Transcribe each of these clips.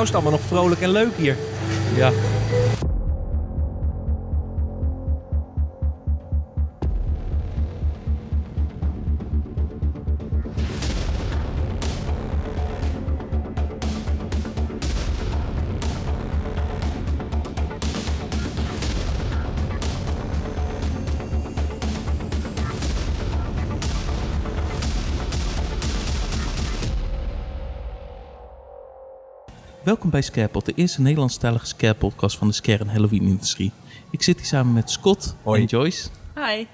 nou is het allemaal nog vrolijk en leuk hier. Ja. Welkom bij Scarepod, de eerste Nederlandstalige Scare-podcast van de Scare en Halloween-industrie. Ik zit hier samen met Scott Hoi. en Joyce. Hi.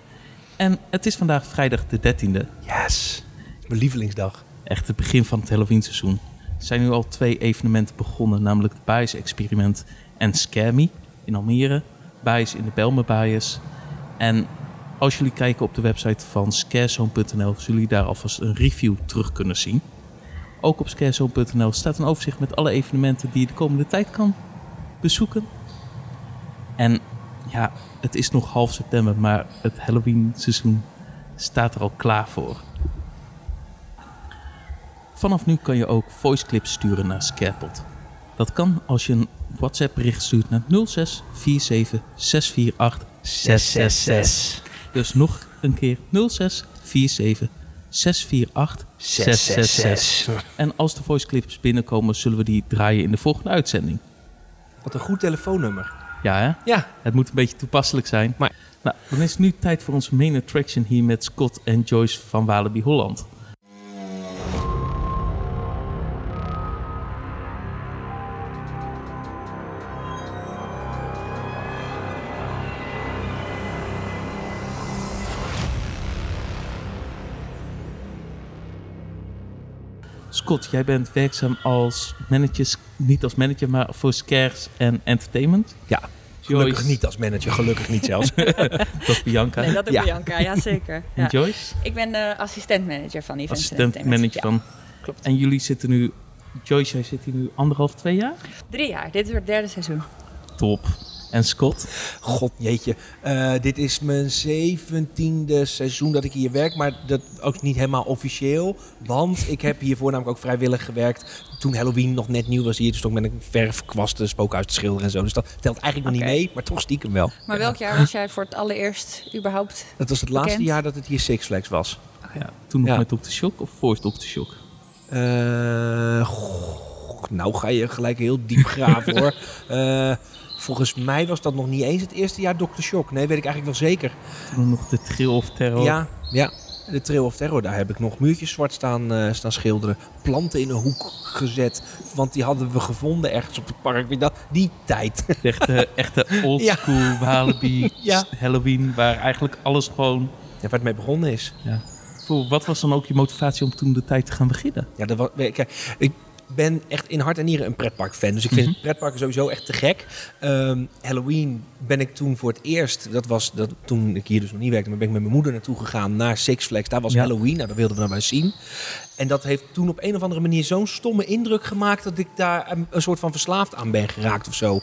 En het is vandaag vrijdag de 13e, Yes. Mijn lievelingsdag. echt het begin van het Halloween-seizoen. Er zijn nu al twee evenementen begonnen, namelijk het Bias Experiment en Scare Me in Almere. Bias in de Belmer Bias. En als jullie kijken op de website van scarezone.nl, zullen jullie daar alvast een review terug kunnen zien. Ook op scarezone.nl staat een overzicht met alle evenementen die je de komende tijd kan bezoeken. En ja, het is nog half september, maar het Halloween seizoen staat er al klaar voor. Vanaf nu kan je ook voice clips sturen naar Scarepot. Dat kan als je een WhatsApp bericht stuurt naar 06 47 648 666. Dus nog een keer 06 47 648 666. En als de voice clips binnenkomen, zullen we die draaien in de volgende uitzending. Wat een goed telefoonnummer. Ja, hè? Ja. Het moet een beetje toepasselijk zijn. Maar- Nou, dan is het nu tijd voor onze main attraction hier met Scott en Joyce van Walibi Holland. Scott, jij bent werkzaam als manager, niet als manager, maar voor Scares en Entertainment. Ja. Gelukkig Joyce. niet als manager, gelukkig niet zelfs. Dat is Bianca. Nee, dat is Ja. Bianca, ja zeker. En Ja. Joyce, Ik ben de assistent-manager van Events assistent Entertainment. manager Ja, van. klopt. En jullie zitten nu, Joyce, jij zit hier nu anderhalf, twee jaar? Drie jaar, dit is het derde seizoen. Top. En Scott? God jeetje. Eh, dit is mijn zeventiende seizoen dat ik hier werk, maar dat ook niet helemaal officieel. Want ik heb hiervoor namelijk ook vrijwillig gewerkt toen Halloween nog net nieuw was hier. Dus toen ben ik verfkwasten, spookhuis te schilderen en zo. Dus dat telt eigenlijk nog niet mee, maar toch stiekem wel. Maar welk jaar was jij voor het allereerst überhaupt? Dat was het laatste jaar dat het hier Six Flags was. Ja, toen nog Ja. met Dr. Shock of voor Dr. Shock? Eh, goh, nou ga je gelijk heel diep graven hoor. Eh, volgens mij was dat nog niet eens het eerste jaar Dr. Shock. Nee, weet ik eigenlijk wel zeker. Toen nog de Trill of Terror. Ja, ja. De Trail of Terror, daar heb ik nog muurtjes zwart staan, eh, staan schilderen. Planten in een hoek gezet, want die hadden we gevonden ergens op het park. Dat? Die tijd. Echte, echte oldschool Walibi Ja. Halloween, waar eigenlijk alles gewoon... Ja, waar het mee begonnen is. Voor, wat was dan ook je motivatie om toen de tijd te gaan beginnen? Ja, dat was, kijk, ik ben echt in hart en nieren een pretparkfan. Dus ik vind Mhm. pretparken sowieso echt te gek. Ehm, Halloween ben ik toen voor het eerst, dat was dat, toen ik hier dus nog niet werkte, maar ben ik met mijn moeder naartoe gegaan naar Six Flags. Daar was Ja. Halloween, nou, dat wilden we dan wel eens zien. En dat heeft toen op een of andere manier zo'n stomme indruk gemaakt dat ik daar een, een soort van verslaafd aan ben geraakt of zo.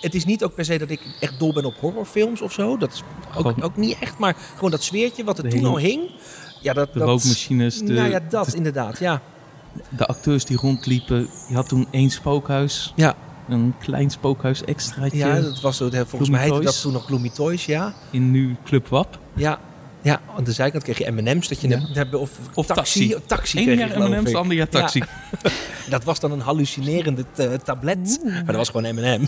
Het is niet ook per se dat ik echt dol ben op horrorfilms of zo. Dat is ook, ook niet echt, maar gewoon dat sfeertje wat er toen al hing. Ja, dat, De rookmachines, de, nou ja, dat de, inderdaad, ja. De acteurs die rondliepen. Je had toen één spookhuis, Ja, een klein spookhuis extraatje Ja, dat was zo. Volgens Gloomy mij heette dat toen nog Gloomy Toys, ja. in nu Club WAP. Ja, ja. aan de zijkant kreeg je M&M's dat je Ja. hebt, of, Of taxi. taxi. taxi Eén kreeg jaar M&M's, ander jaar taxi. Dat was dan een hallucinerende ta- tablet, maar dat was gewoon M&M.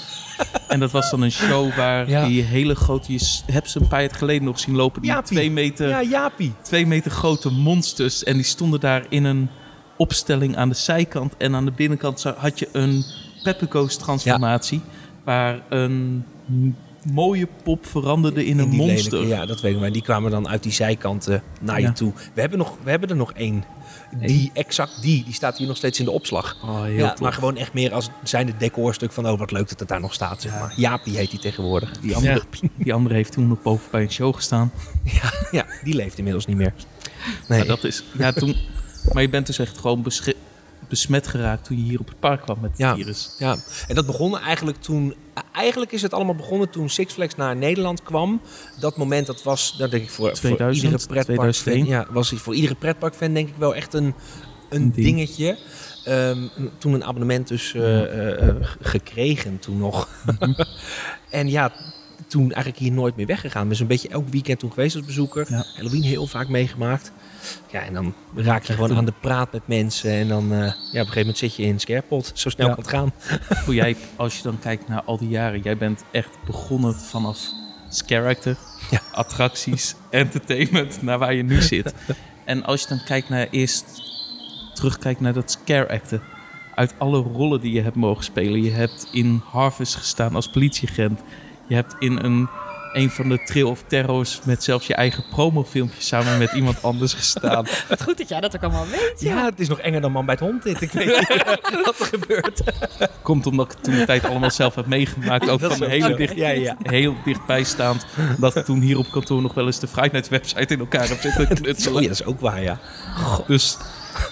En dat was dan een show waar Ja. die hele grote... Je hebt ze een paar jaar geleden nog zien lopen. Die Jaapie. twee meter, twee meter grote monsters. En die stonden daar in een opstelling aan de zijkant. En aan de binnenkant had je een Pepper Ghost transformatie. Waar een mooie pop veranderde in een monster. lelijke, ja, dat weet ik maar. Die kwamen dan uit die zijkanten naar je Ja. toe. We hebben, nog, we hebben er nog één. Die, exact die, die staat hier nog steeds in de opslag. Oh, ja, tof. maar gewoon echt meer als zijn het decorstuk van oh wat leuk dat het daar nog staat. Zeg maar. Jaapie heet die tegenwoordig. Die andere, die andere heeft toen nog boven bij een show gestaan. Ja, die leeft inmiddels niet meer. Nee. Maar, dat is, ja, toen, maar je bent dus echt gewoon besmet geraakt toen je hier op het park kwam met het Ja. virus. Ja, en dat begon eigenlijk toen. Eigenlijk is het allemaal begonnen toen Six Flags naar Nederland kwam. Dat moment, dat was, dat denk ik voor, 2000, voor iedere pretparkfan. 2001. Ja, was voor iedere pretparkfan denk ik wel echt een, een ding. dingetje. Ehm, toen een abonnement dus eh, eh, eh, gekregen toen nog. en ja, toen eigenlijk hier nooit meer weggegaan. Dus een beetje elk weekend toen geweest als bezoeker. Ja. Halloween heel vaak meegemaakt. Ja, en dan raak je gewoon aan de praat met mensen. En dan eh, ja, op een gegeven moment zit je in Scarepot. Zo snel Ja. kan het gaan. Hoe jij, als je dan kijkt naar al die jaren, jij bent echt begonnen vanaf character, Ja. attracties, entertainment, naar waar je nu zit. En als je dan kijkt naar eerst, terugkijkt naar dat scare acten. Uit alle rollen die je hebt mogen spelen. Je hebt in Harvest gestaan als politieagent. Je hebt in een, een van de Trail of Terrors met zelfs je eigen promofilmpje samen met iemand anders gestaan. Wat goed dat jij dat ook allemaal weet. Ja, Ja. het is nog enger dan man bij het hond dit. Ik weet niet wat er gebeurt. Komt omdat ik het toen de tijd allemaal zelf heb meegemaakt. Ook Dat van ook hele dicht, Ja, ja. heel dichtbij staand. Dat ik toen hier op kantoor nog wel eens de Friday website in elkaar heb zitten Oh, ja, knutselen. dat is ook waar, ja. Dus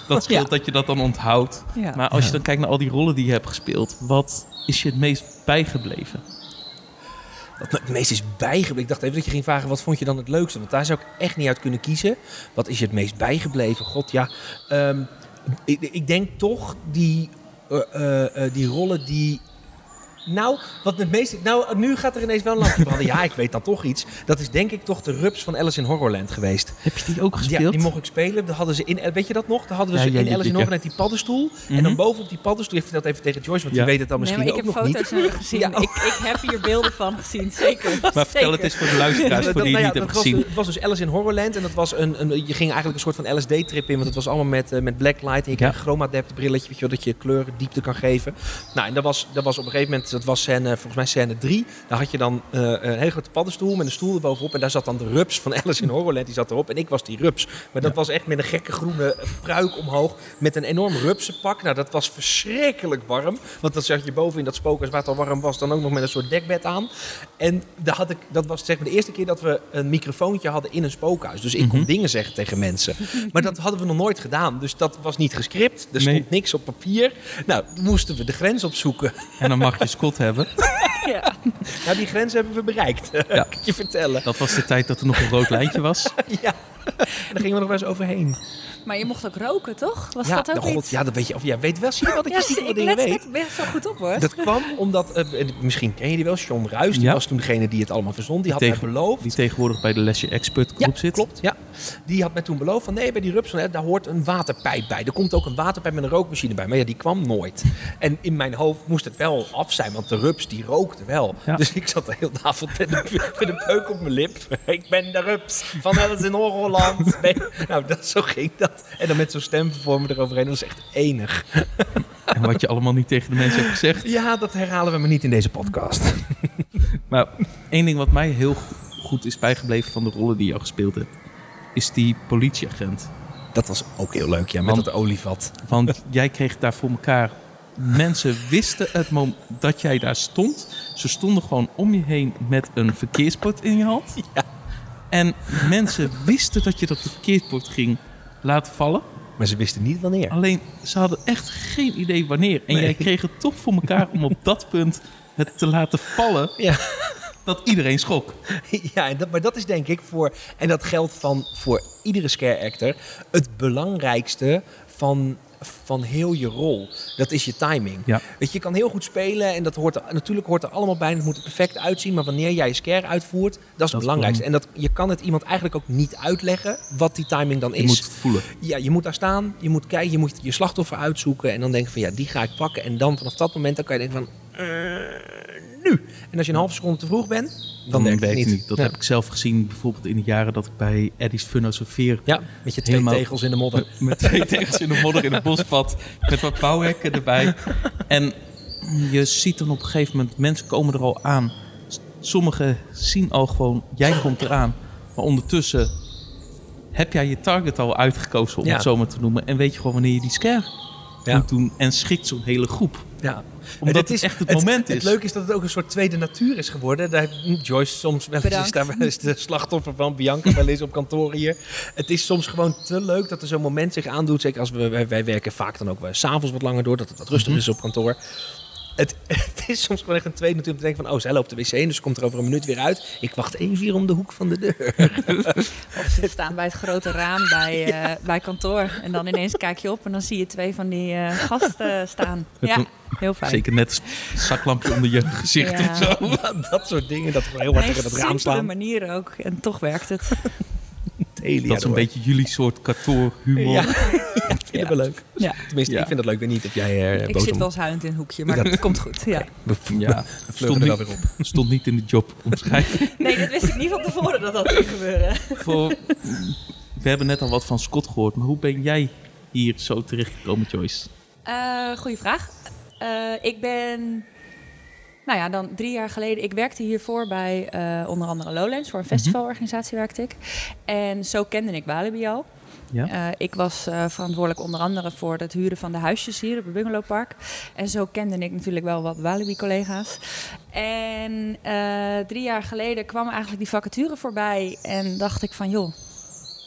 dat scheelt Ja. dat je dat dan onthoudt. Ja. Maar als je dan kijkt naar al die rollen die je hebt gespeeld. Wat is je het meest bijgebleven? Wat het meest is bijgebleven. Ik dacht even dat je ging vragen, wat vond je dan het leukste? Want daar zou ik echt niet uit kunnen kiezen. Wat is je het meest bijgebleven? God, ja. Ehm, ik, ik denk toch die, eh, eh, eh, die rollen die... Nou, wat het meest... Nou, nu gaat er ineens wel een lampje branden. Ja, ik weet dan toch iets. Dat is denk ik toch de rups van Alice in Horrorland geweest. Heb je die ook Ja, gespeeld? die mocht ik spelen. Daar hadden ze in, weet je dat nog? Daar hadden we Ja, ze ja, in ja, Alice in ja. Horrorland die paddenstoel. En Mhm. dan bovenop die paddenstoel, ik vertel dat even tegen Joyce, want Ja. die weet het dan Nee, misschien ik ook heb nog foto's niet. nog gezien. Ja, ik, ik heb hier beelden van gezien, zeker. Maar vertel het eens voor de luisteraars, Ja, voor dat- die nou het ja, niet dat hebben was, gezien. Het was dus Alice in Horrorland en dat was een, een, je ging eigenlijk een soort van LSD-trip in, want het was allemaal met, eh, met blacklight en je kreeg Ja. een chroma-adept brilletje, weet je wel, dat je kleuren diepte kan geven. Nou, en dat was, dat was op een gegeven moment, dat was scène, volgens mij scène 3, daar had je dan eh, een hele grote paddenstoel met een stoel erbovenop en daar zat dan de rups van Alice in Horrorland, die zat erop en ik was die rups. Maar dat was echt met een gekke groene pruik omhoog, met een enorm rupsenpak. Nou, dat was verschrikkelijk warm, want dan zat je boven in dat spookhuis waar het al warm was, dan ook nog met een soort dekbed aan. En daar had ik, dat was zeg maar de eerste keer dat we een microfoontje hadden in een spookhuis. Dus ik kon Mhm. dingen zeggen tegen mensen. Maar dat hadden we nog nooit gedaan. Dus dat was niet gescript. Er stond Nee. niks op papier. Nou, moesten we de grens opzoeken. En dan mag je Scott hebben. Ja. Nou, die grens hebben we bereikt. Ja. kan ik je vertellen. Dat was de tijd dat er nog een rood lijntje was. Ja. En daar gingen we nog wel eens overheen. Maar je mocht ook roken, toch? Was ja, dat ook nou, god, ja, dat weet je. Of ja, weet wel. Zie je wat ik Ja, wat ik dingen let weet? best wel goed op, hoor. Dat kwam omdat, eh, misschien ken je die wel, John Ruis. Die Ja. was toen degene die het allemaal verzond. Die had mij beloofd. Die tegenwoordig bij de Lesje Expert Ja, groep zit. klopt. Ja. Die had mij toen beloofd van nee, bij die rups, hè, daar hoort een waterpijp bij. Er komt ook een waterpijp met een rookmachine bij. Maar ja, die kwam nooit. En in mijn hoofd moest het wel af zijn, want de rups die rookte wel. Ja. Dus ik zat de hele avond met een, met een peuk op mijn lip. Ik ben de rups van Alice in. Nee. Nou, dat, zo ging dat. En dan met zo'n stemvervormer eroverheen. Dat was echt enig. En wat je allemaal niet tegen de mensen hebt gezegd. Ja, dat herhalen we maar niet in deze podcast. Maar één ding wat mij heel goed is bijgebleven van de rollen die je al gespeeld hebt. Is die politieagent. Dat was ook heel leuk, ja, met Want- dat olievat. Want jij kreeg daar voor elkaar. Mensen wisten het moment dat jij daar stond. Ze stonden gewoon om je heen met een verkeersbord in je hand. Ja. En mensen wisten dat je dat verkeersbord ging laten vallen. Maar ze wisten niet wanneer. Alleen ze hadden echt geen idee wanneer. En Nee. jij kreeg het toch voor elkaar om op dat punt het te laten vallen. Ja. Dat iedereen schrok. Ja, dat, maar dat is denk ik voor, en dat geldt van voor iedere scare actor, het belangrijkste van, van heel je rol. Dat is je timing. Ja. Weet je, je kan heel goed spelen en dat hoort er, natuurlijk hoort er allemaal bij. Het moet er perfect uitzien, maar wanneer jij je scare uitvoert, dat is het belangrijkste. En dat, je kan het iemand eigenlijk ook niet uitleggen wat die timing dan is. Je moet het voelen. Ja, je moet daar staan, je moet kijken, je moet je slachtoffer uitzoeken en dan denken van ja, die ga ik pakken. En dan vanaf dat moment dan kan je denken van, eh, nu. En als je een halve seconde te vroeg bent, dan, werkt het niet. Dat Ja. heb ik zelf gezien bijvoorbeeld in de jaren dat ik bij Eddie's Funnosofeer Ja, met je twee Helemaal- tegels in de modder. Met, met twee tegels in de modder in het bospad. Met wat bouwhekken erbij. En je ziet dan op een gegeven moment, mensen komen er al aan. Sommigen zien al gewoon, jij komt eraan. Maar ondertussen heb jij je target al uitgekozen, om Ja. het zo maar te noemen. En weet je gewoon wanneer je die scare Ja. moet doen. En schikt zo'n hele groep. Ja. Omdat En het echt het moment Het is. leuke is dat het ook een soort tweede natuur is geworden. Daar Joyce soms wel eens, is daar wel eens de slachtoffer van. Bianca wel eens op kantoor hier. Het is soms gewoon te leuk dat er zo'n moment zich aandoet. Zeker als we, wij, wij werken vaak dan ook wel s'avonds wat langer door. Dat het wat rustiger Mhm. is op kantoor. het, het is soms gewoon echt een tweede natuurlijk om te denken van... oh, zij loopt de wc in, dus ze komt er over een minuut weer uit. Ik wacht even hier om de hoek van de deur. Of ze staan bij het grote raam bij, eh, bij kantoor. En dan ineens kijk je op en dan zie je twee van die eh, gasten staan. Ja, heel fijn. Zeker net een zaklampje onder je gezicht Ja. en zo. dat soort dingen, dat we heel Op hard een tegen het raam slaan. manier ook. En toch werkt het. Dat is een beetje jullie soort kantoorhumor. Ja, dat vinden we leuk. Ja. Tenminste, Ja. ik vind het leuk. Ik weet niet of jij eh Ik zit wel eens huilend in een hoekje, maar het komt goed. Ja. We, Ja, we stond er niet, weer op. stond niet in de job omschrijving. Nee, dat wist ik niet van tevoren dat dat ging gebeuren. Voor, we hebben net al wat van Scott gehoord, maar hoe ben jij hier zo terechtgekomen, Joyce? Eh goeie vraag. Eh, ik ben, nou ja, dan drie jaar geleden. Ik werkte hiervoor bij eh, onder andere Lowlands. Voor een festivalorganisatie werkte ik. En zo kende ik Walibi al. Ja? Eh, ik was verantwoordelijk onder andere voor het huren van de huisjes hier op het bungalowpark. En zo kende ik natuurlijk wel wat Walibi-collega's. En drie jaar geleden kwam eigenlijk die vacature voorbij. En dacht ik van, joh,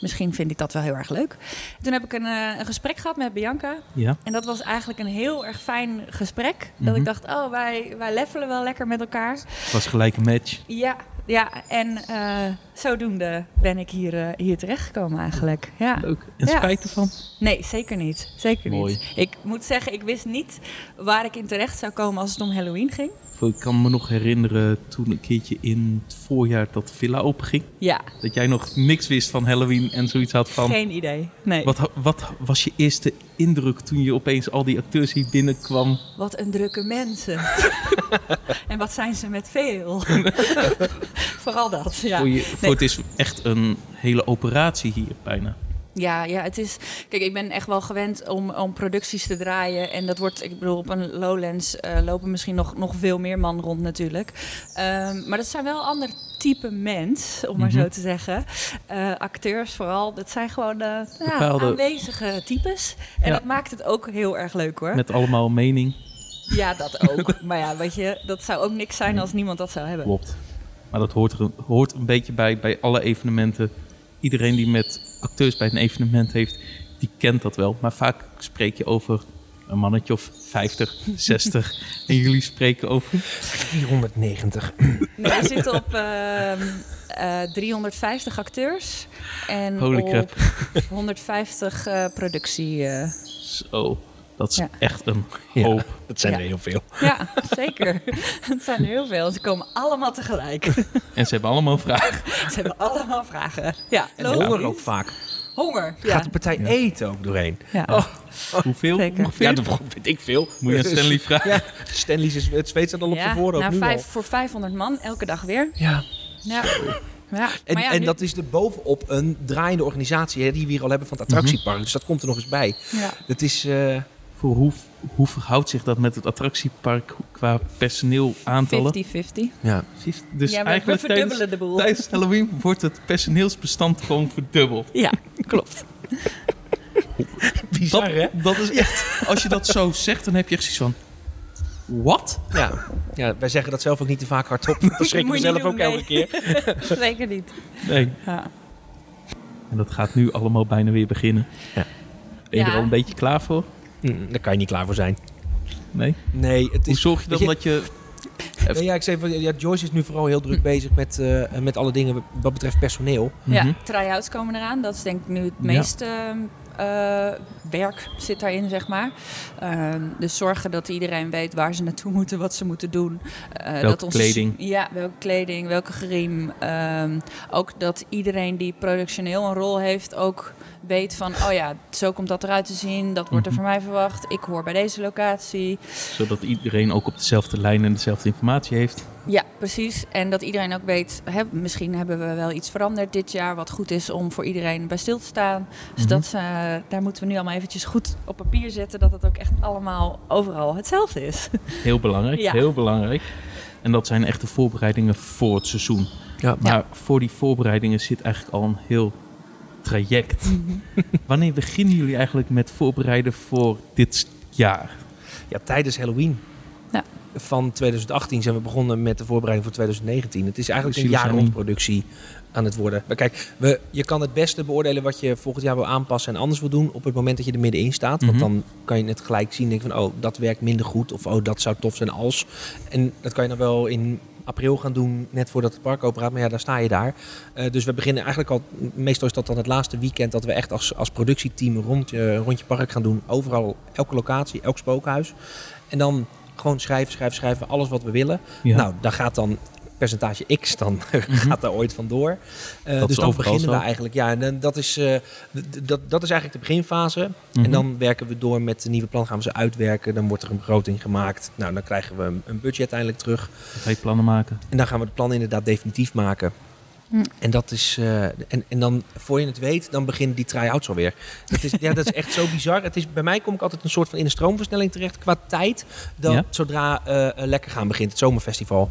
misschien vind ik dat wel heel erg leuk. Toen heb ik een, eh, een gesprek gehad met Bianca. Ja? En dat was eigenlijk een heel erg fijn gesprek. Dat Mhm. ik dacht, oh, wij, wij levelen wel lekker met elkaar. Het was gelijk een match. Ja, ja en eh, zodoende ben ik hier, eh, hier terechtgekomen eigenlijk. Ja. Leuk. En Ja. spijt ervan? Nee, zeker niet. Zeker Mooi. niet. Ik moet zeggen, ik wist niet waar ik in terecht zou komen als het om Halloween ging. Ik kan me nog herinneren toen een keertje in het voorjaar dat villa openging. Ja, Dat jij nog niks wist van Halloween en zoiets had van... geen idee. Nee. Wat, wat was je eerste indruk toen je opeens al die acteurs hier binnenkwam? Wat een drukke mensen. en wat zijn ze met veel. Vooral dat, ja. Je, Nee. het is echt een hele operatie hier bijna. Ja, ja, het is. Kijk, ik ben echt wel gewend om, om producties te draaien. En dat wordt, ik bedoel, op een Lowlands eh, lopen misschien nog, nog veel meer man rond natuurlijk. Ehm, maar dat zijn wel ander type mens, om maar Mhm. zo te zeggen. Eh, acteurs vooral, dat zijn gewoon eh, ja, aanwezige types. En Ja. dat maakt het ook heel erg leuk hoor. Met allemaal mening. Ja, dat ook. maar ja, weet je, dat zou ook niks zijn als niemand dat zou hebben. Klopt. Maar dat hoort er een, hoort een beetje bij, bij alle evenementen. Iedereen die met acteurs bij een evenement heeft, die kent dat wel. Maar vaak spreek je over een mannetje of 50, 60. en jullie spreken over 490. Nee, we zitten op ehm, eh, 350 acteurs. En Holy op crap. 150 eh, productie. eh. zo. Dat is Ja. echt een Ja. hoop. Dat zijn Ja. er heel veel. Ja, zeker. Het zijn er heel veel. Ze komen allemaal tegelijk. En ze hebben allemaal vragen. Ze hebben allemaal vragen. Ja, En honger ook vaak. Honger. Ja. Gaat de partij eten ook doorheen? ja. Oh, Hoeveel Zeker. ja, dat weet ik veel. Moet je aan Stanley vragen? Ja, Stanley's is, het zweet staat al op Ja, zijn voorhoofd nou, nu vijf, al. voor 500 man elke dag weer. Ja. Ja. ja. En, ja, en nu- dat is er bovenop een draaiende organisatie hè, die we hier al hebben van het attractiepark. Dus dat komt er nog eens bij. ja. Dat is... eh, Voor hoe, hoe verhoudt zich dat met het attractiepark qua personeel aantallen? 50-50. ja. Dus ja, we, we eigenlijk verdubbelen tijdens, de boel. tijdens Halloween wordt het personeelsbestand gewoon verdubbeld. Ja, klopt. Bizar, Dat, hè? dat is echt, als je dat zo zegt, dan heb je echt zoiets van, wat? Ja. ja, wij zeggen dat zelf ook niet te vaak hardop. Dat schrikken we zelf ook elke keer. Zeker niet. Nee, Ja. en dat gaat nu allemaal bijna weer beginnen. Ja. Ben je Ja. er al een beetje klaar voor? Hm, daar kan je niet klaar voor zijn. Nee? Nee, het Hoe is... zorg je dan dat je... Nee, ja, ik zei, van, ja, Joyce is nu vooral heel druk bezig met, eh, met alle dingen wat betreft personeel. Ja, Mhm. try-outs komen eraan. Dat is denk ik nu het Ja. meeste eh, werk zit daarin, zeg maar. Ehm, dus zorgen dat iedereen weet waar ze naartoe moeten, wat ze moeten doen. Eh, Welke dat onze- kleding. Ja, welke kleding, welke griem. Ehm, ook dat iedereen die productioneel een rol heeft ook weet van... oh ja, zo komt dat eruit te zien. Dat wordt er Mhm. van mij verwacht. Ik hoor bij deze locatie. Zodat iedereen ook op dezelfde lijn en dezelfde informatie heeft. Ja, precies. En dat iedereen ook weet, hè, misschien hebben we wel iets veranderd dit jaar, wat goed is om voor iedereen bij stil te staan. Dus Mhm. dat, eh, daar moeten we nu allemaal eventjes goed op papier zetten, dat het ook echt allemaal overal hetzelfde is. Heel belangrijk, Ja. heel belangrijk. En dat zijn echte voorbereidingen voor het seizoen. Ja, Maar voor die voorbereidingen zit eigenlijk al een heel traject. Mhm. Wanneer beginnen jullie eigenlijk met voorbereiden voor dit jaar? ja, tijdens Halloween. Ja. Van 2018 zijn we begonnen met de voorbereiding voor 2019. Het is eigenlijk een jaar rond productie aan het worden. Maar kijk, we, je kan het beste beoordelen wat je volgend jaar wil aanpassen en anders wil doen op het moment dat je er middenin staat. Want Mhm. dan kan je het gelijk zien. Denk van, oh, dat werkt minder goed. Of oh, dat zou tof zijn als. En dat kan je dan wel in april gaan doen, net voordat het park open gaat. Maar ja, daar sta je daar. Eh, dus we beginnen eigenlijk al, meestal is dat dan het laatste weekend dat we echt als, als productieteam een rondje, rondje park gaan doen. Overal, elke locatie, elk spookhuis. En dan gewoon schrijven, schrijven, schrijven, alles wat we willen. Ja. Nou, daar gaat dan percentage X, dan gaat daar ooit vandoor. Mhm. Dat dus dan beginnen we eigenlijk, ja, en dat is, eh, dat, dat is eigenlijk de beginfase. Mhm. En dan werken we door met de nieuwe plan, gaan we ze uitwerken. Dan wordt er een begroting gemaakt. Nou, dan krijgen we een- een budget uiteindelijk terug. Dan ga je plannen maken. En dan gaan we het plan inderdaad definitief maken. Hm. En dat is. eh, en, en dan, voor je het weet, dan beginnen die try-outs alweer. Dat is, ja, dat is echt zo bizar. Het is, bij mij kom ik altijd een soort van in een stroomversnelling terecht qua tijd. Dat Ja? zodra eh, eh, Lekker gaan begint, het zomerfestival.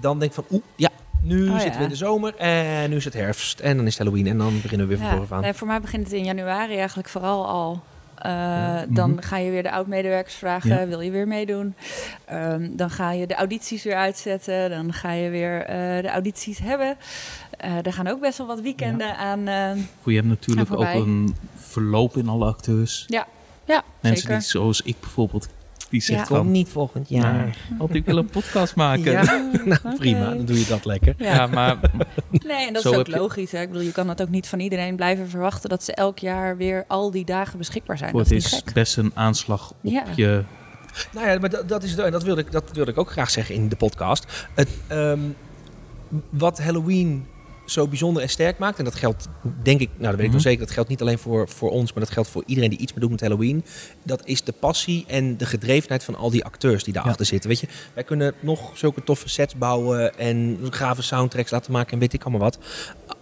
Dan denk ik van, oeh, ja, nu Oh, zitten ja. we in de zomer. En nu is het herfst. En dan is het Halloween. En dan beginnen we weer van Ja, vooraf aan. nee, voor mij begint het in januari eigenlijk vooral al. Eh, Mhm. Dan ga je weer de oud-medewerkers vragen, Ja. wil je weer meedoen? Ehm, dan ga je de audities weer uitzetten. Dan ga je weer eh, de audities hebben. Eh, er gaan ook best wel wat weekenden aan. eh, Voor je hebt natuurlijk ook een verloop in alle acteurs. ja, Mensen zeker. die, zoals ik bijvoorbeeld, die zegt Ja. Van... niet volgend jaar. Ja, want ik wil een podcast maken. Ja, nou prima. Dan doe je dat lekker. Ja. maar Nee, en dat Zo is ook logisch. Hè? Ik bedoel, je kan dat ook niet van iedereen blijven verwachten dat ze elk jaar weer al die dagen beschikbaar zijn. het is is gek. best een aanslag op Ja. je... Nou ja, maar dat, dat, is, het- en dat, wilde ik, dat wilde ik ook graag zeggen in de podcast. Het, ehm, wat Halloween zo bijzonder en sterk maakt, en dat geldt, denk ik, nou dat weet ik Mhm. wel zeker, dat geldt niet alleen voor, voor ons, maar dat geldt voor iedereen die iets meer doet met Halloween. Dat is de passie en de gedrevenheid van al die acteurs die daarachter zitten. Weet je, wij kunnen nog zulke toffe sets bouwen en gave soundtracks laten maken en weet ik allemaal wat.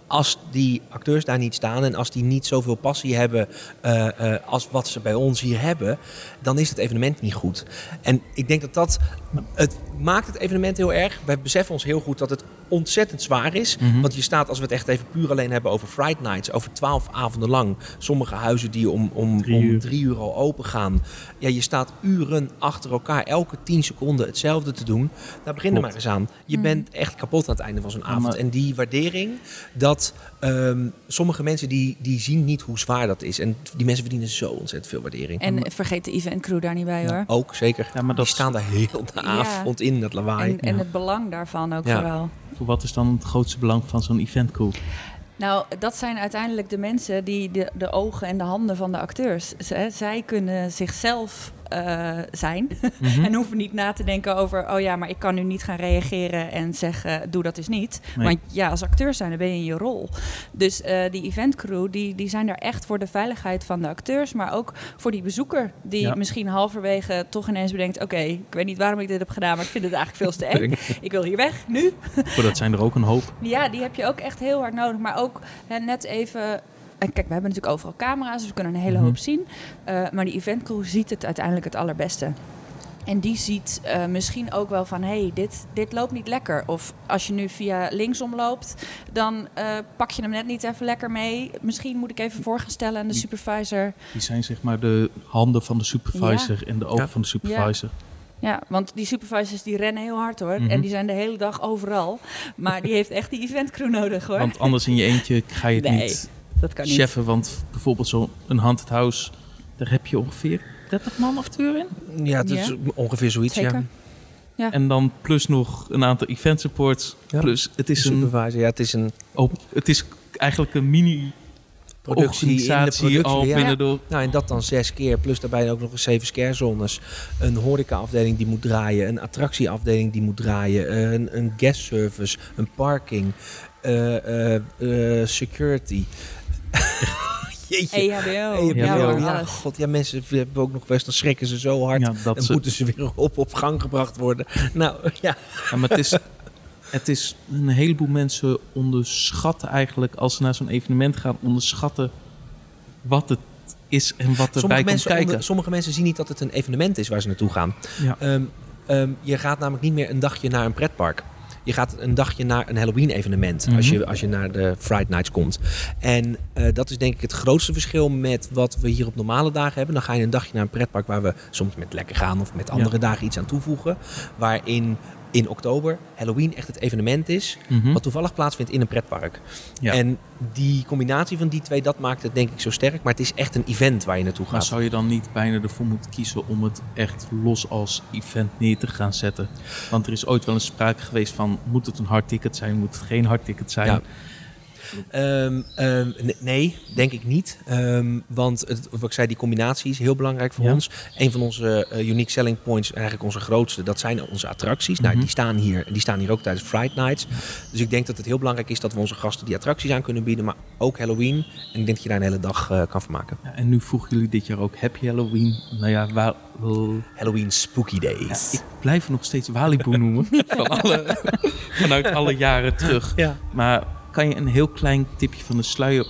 Als die acteurs daar niet staan en als die niet zoveel passie hebben eh, eh, als wat ze bij ons hier hebben, dan is het evenement niet goed. En ik denk dat dat, het maakt het evenement heel erg. Wij beseffen ons heel goed dat het ontzettend zwaar is. Mhm. Want je staat, als we het echt even puur alleen hebben over Fright Nights, over twaalf avonden lang. Sommige huizen die om, om, Drie om uur. drie uur al open gaan. Ja, je staat uren achter elkaar, elke tien seconden hetzelfde te doen. Daar begin er Klopt. maar eens aan. Je Mhm. bent echt kapot aan het einde van zo'n avond. maar- En die waardering, dat ehm, sommige mensen die, die zien niet hoe zwaar dat is. En die mensen verdienen zo ontzettend veel waardering. En vergeet de eventcrew daar niet bij hoor. Ook, zeker. Ja, maar die staan daar heel de Ja. avond in, dat lawaai. En, en Ja. het belang daarvan ook Ja. vooral. Wat is dan het grootste belang van zo'n eventcrew? Nou, dat zijn uiteindelijk de mensen die de, de ogen en de handen van de acteurs. Z- zij kunnen zichzelf eh, zijn Mhm. en hoeven niet na te denken over... oh ja, maar ik kan nu niet gaan reageren en zeggen, doe dat eens niet. Nee. Want ja, als acteur zijn, dan ben je in je rol. Dus eh, die eventcrew, die, die zijn er echt voor de veiligheid van de acteurs... maar ook voor die bezoeker die Ja. misschien halverwege toch ineens bedenkt... oké, ik weet niet waarom ik dit heb gedaan, maar ik vind het eigenlijk veel te eng. Ik wil hier weg, nu. Dat zijn er ook een hoop. Ja, die heb je ook echt heel hard nodig. Maar ook hè, net even. En kijk, we hebben natuurlijk overal camera's, dus we kunnen een hele Mhm. hoop zien. Eh, maar die eventcrew ziet het uiteindelijk het allerbeste. En die ziet eh, misschien ook wel van, hé, hey, dit, dit loopt niet lekker. Of als je nu via linksom loopt, dan eh, pak je hem net niet even lekker mee. Misschien moet ik even voor gaan stellen aan de supervisor. Die zijn zeg maar de handen van de supervisor en de ogen Ja. van de supervisor. Ja, want die supervisors die rennen heel hard hoor. Mhm. En die zijn de hele dag overal. Maar die heeft echt die eventcrew nodig hoor. Want anders in je eentje ga je het Nee, niet dat kan niet. cheffen. Want bijvoorbeeld zo'n haunted house, daar heb je ongeveer 30 man acteur in. Ja, is Ja. ongeveer zoiets, Zeker. ja. Ja. En dan plus nog een aantal event supports. Ja. Plus het is, een, supervisor. Ja, het is een op, het is eigenlijk een mini productie in de productie. al ja. binnen door. Nou, en dat dan zes keer. Plus daarbij ook nog eens zeven scarezones. Een horecaafdeling die moet draaien. Een attractieafdeling die moet draaien. Een, een guest service. Een parking. eh, eh, eh, security. Jeetje. EHBO. EHBO, ja, god, ja, mensen hebben ook nog best, dan schrikken ze zo hard. Ja, dat dan ze, moeten ze weer op, op gang gebracht worden. Nou, ja. ja, maar het is, het is een heleboel mensen onderschatten eigenlijk als ze naar zo'n evenement gaan, onderschatten wat het is en wat erbij Sommige komt mensen, kijken. onder- sommige mensen zien niet dat het een evenement is waar ze naartoe gaan. Ja. Ehm, ehm, je gaat namelijk niet meer een dagje naar een pretpark. Je gaat een dagje naar een Halloween-evenement Mhm. als, je, als je naar de Friday Nights komt. En eh, dat is denk ik het grootste verschil met wat we hier op normale dagen hebben. Dan ga je een dagje naar een pretpark waar we soms met lekker gaan of met andere dagen iets aan toevoegen. Waarin in oktober Halloween echt het evenement is, Mhm. wat toevallig plaatsvindt in een pretpark. Ja. En die combinatie van die twee, dat maakt het denk ik zo sterk. Maar het is echt een event waar je naartoe Maar gaat. zou je dan niet bijna ervoor moeten kiezen om het echt los als event neer te gaan zetten? Want er is ooit wel eens sprake geweest van, moet het een hard ticket zijn, moet het geen hard ticket zijn? Ja. Ehm, ehm, ne- nee, denk ik niet. Ehm, want het, wat ik zei, die combinatie is heel belangrijk voor Ja. ons. Een van onze eh, unique selling points, eigenlijk onze grootste, dat zijn onze attracties. Nou, Mhm. die staan hier, die staan hier ook tijdens Friday Nights. Dus ik denk dat het heel belangrijk is dat we onze gasten die attracties aan kunnen bieden, maar ook Halloween. En ik denk dat je daar een hele dag eh, kan vermaken. Ja, en nu vroegen jullie dit jaar ook Happy Halloween. Nou ja, waar, Halloween Spooky Days. ik blijf nog steeds Walibu noemen. van alle, vanuit alle jaren terug. Ja. Maar kan je een heel klein tipje van de sluier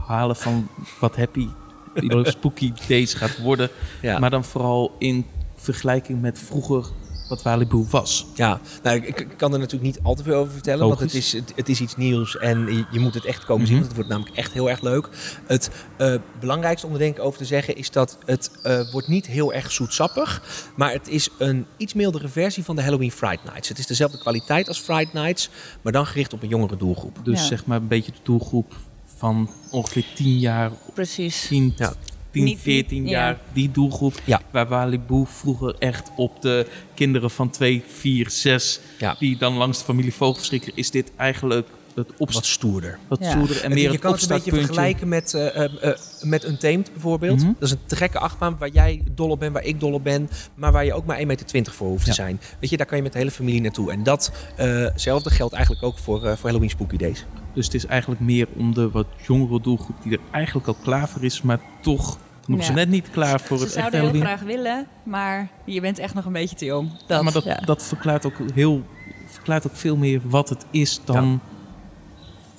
ophalen van wat Happy Spooky Days gaat worden? Ja. Maar dan vooral in vergelijking met vroeger wat Walibu was. Ja, nou, ik, ik kan er natuurlijk niet al te veel over vertellen, want het is, het, het is iets nieuws en je, je moet het echt komen zien, Mhm. want het wordt namelijk echt heel erg leuk. Het eh, belangrijkste om er denk ik over te zeggen is dat het eh, wordt niet heel erg zoetsappig, maar het is een iets mildere versie van de Halloween Friday Nights. Het is dezelfde kwaliteit als Friday Nights, maar dan gericht op een jongere doelgroep. Dus Ja. zeg maar een beetje de doelgroep van ongeveer 10 jaar, Precies. 10, Ja. 10 Niet- 14 niet- jaar, ja. die doelgroep. Ja. Waar Walibu vroeger echt op de kinderen van 2, 4, 6, Ja. die dan langs de familie Vogelverschrikker, is dit eigenlijk het Wat stoerder. wat Ja. stoerder en Het- meer je het kan het een beetje vergelijken met, eh, eh, eh, met Untamed bijvoorbeeld. Mhm. Dat is een te gekke achtbaan waar jij dol op bent, waar ik dol op ben. Maar waar je ook maar 1,20 meter voor hoeft Ja. te zijn. Weet je, daar kan je met de hele familie naartoe. En datzelfde geldt eigenlijk ook voor, voor Halloween Spooky Days. Dus het is eigenlijk meer om de wat jongere doelgroep die er eigenlijk al klaar voor is, maar toch nog Ja. ze net niet klaar voor Ze het echt zouden heel graag willen, maar je bent echt nog een beetje te jong. Dat, maar dat, ja. dat verklaart ook heel verklaart ook veel meer wat het is dan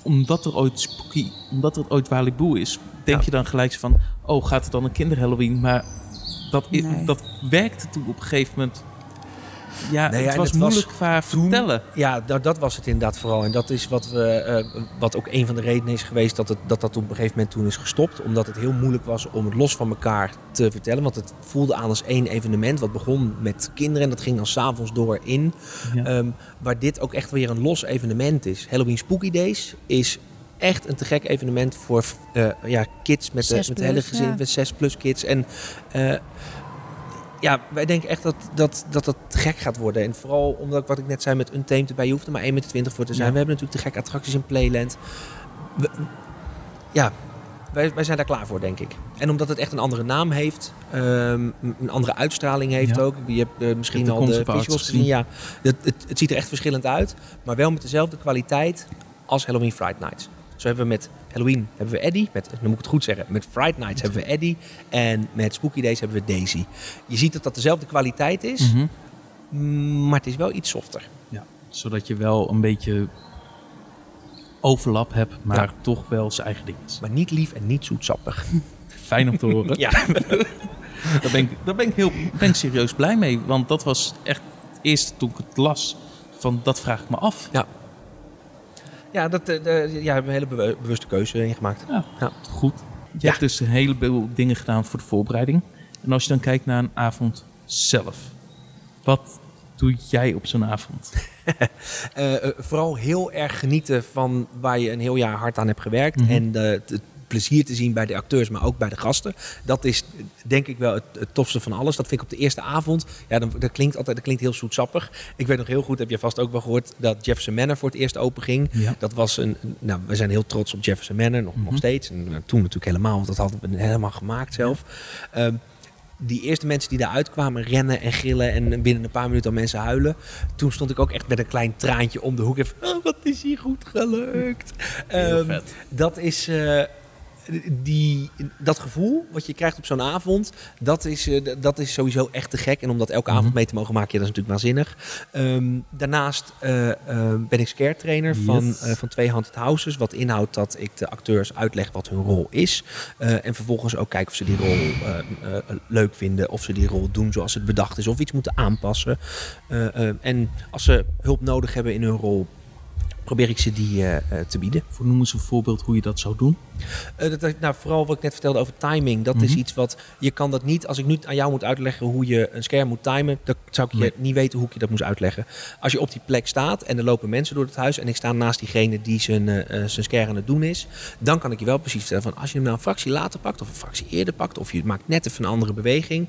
omdat er ooit spooky, omdat er ooit Walibu is, denk Ja. je dan gelijk zo van, oh gaat het dan een kinder Halloween? Maar dat, Nee. dat werkte toen op een gegeven moment. Ja, Nee, het was het was moeilijk qua toen- vertellen. Ja, dat, dat was het inderdaad vooral. En dat is wat, we, eh, wat ook een van de redenen is geweest dat, het, dat dat op een gegeven moment toen is gestopt. Omdat het heel moeilijk was om het los van elkaar te vertellen. Want het voelde aan als één evenement. Wat begon met kinderen en dat ging dan s'avonds door in. Ja. Ehm, waar dit ook echt weer een los evenement is. Halloween Spooky Days is echt een te gek evenement voor eh, ja, kids met, de, Zes met de hele plus, gezin, ja. met 6 plus kids. En eh, ja, wij denken echt dat dat, dat dat te gek gaat worden. En vooral omdat, wat ik net zei met Untamed erbij, je hoeft er maar 1,20 meter voor te zijn. Ja. We hebben natuurlijk te gekke attracties in Playland. We- ja, wij, wij zijn daar klaar voor, denk ik. En omdat het echt een andere naam heeft, ehm, een andere uitstraling heeft Ja. ook. Je hebt eh, misschien de al de visuals gezien. Ja, het, het, het ziet er echt verschillend uit, maar wel met dezelfde kwaliteit als Halloween Friday Nights. Zo hebben we met Halloween hebben we Eddie, met, dan moet ik het goed zeggen, met Friday Nights hebben we Eddie en met Spooky Days hebben we Daisy. Je ziet dat dat dezelfde kwaliteit is, Mhm. mm, maar het is wel iets softer. Ja, zodat je wel een beetje overlap hebt, maar Ja. toch wel zijn eigen ding is. Maar niet lief en niet zoetsappig. Fijn om te horen. Ja, Daar ben ik, daar ben ik, heel, ben ik serieus blij mee. Want dat was echt het eerste toen ik het las. Van dat vraag ik me af. ja, dat, eh, de- ja, we hebben een hele bewu- bewuste keuze in gemaakt. Ja, Ja. goed. Je Ja. hebt dus een heleboel dingen gedaan voor de voorbereiding. En als je dan kijkt naar een avond zelf. Wat doe jij op zo'n avond? Eh, eh, vooral heel erg genieten van waar je een heel jaar hard aan hebt gewerkt. Mhm. En de, het plezier te zien bij de acteurs, maar ook bij de gasten. Dat is denk ik wel het, het tofste van alles. Dat vind ik op de eerste avond. Ja, dan, dat klinkt altijd dat klinkt heel zoetsappig. Ik weet nog heel goed, heb je vast ook wel gehoord, dat Jefferson Manor voor het eerst open ging. Ja. Dat was een. Nou, we zijn heel trots op Jefferson Manor, nog, nog Mhm. steeds. En eh, toen natuurlijk helemaal, want dat hadden we helemaal gemaakt zelf. Ehm, die eerste mensen die daar uitkwamen rennen en gillen en binnen een paar minuten al mensen huilen. Toen stond ik ook echt met een klein traantje om de hoek. Even, oh, wat is hier goed gelukt. Ehm, dat is. eh, die, dat gevoel wat je krijgt op zo'n avond, dat is, eh, dat is sowieso echt te gek. En om dat elke avond Mhm. mee te mogen maken, ja, dat is natuurlijk waanzinnig. Ehm, daarnaast eh, eh, ben ik scare trainer van, eh, van twee Haunted Houses. Wat inhoudt dat ik de acteurs uitleg wat hun rol is. En vervolgens ook kijken of ze die rol leuk vinden. Of ze die rol doen zoals het bedacht is. Of iets moeten aanpassen. En als ze hulp nodig hebben in hun rol, probeer ik ze die eh, eh, te bieden. Noem eens een voorbeeld hoe je dat zou doen. Eh, dat, nou, vooral wat ik net vertelde over timing. Dat is Mhm. iets wat je kan dat niet. Als ik nu aan jou moet uitleggen hoe je een scherm moet timen, dan zou ik je Nee. niet weten hoe ik je dat moest uitleggen. Als je op die plek staat en er lopen mensen door het huis en ik sta naast diegene die zijn, eh, zijn scherm aan het doen is, dan kan ik je wel precies vertellen van als je hem nou een fractie later pakt of een fractie eerder pakt of je maakt net even een andere beweging.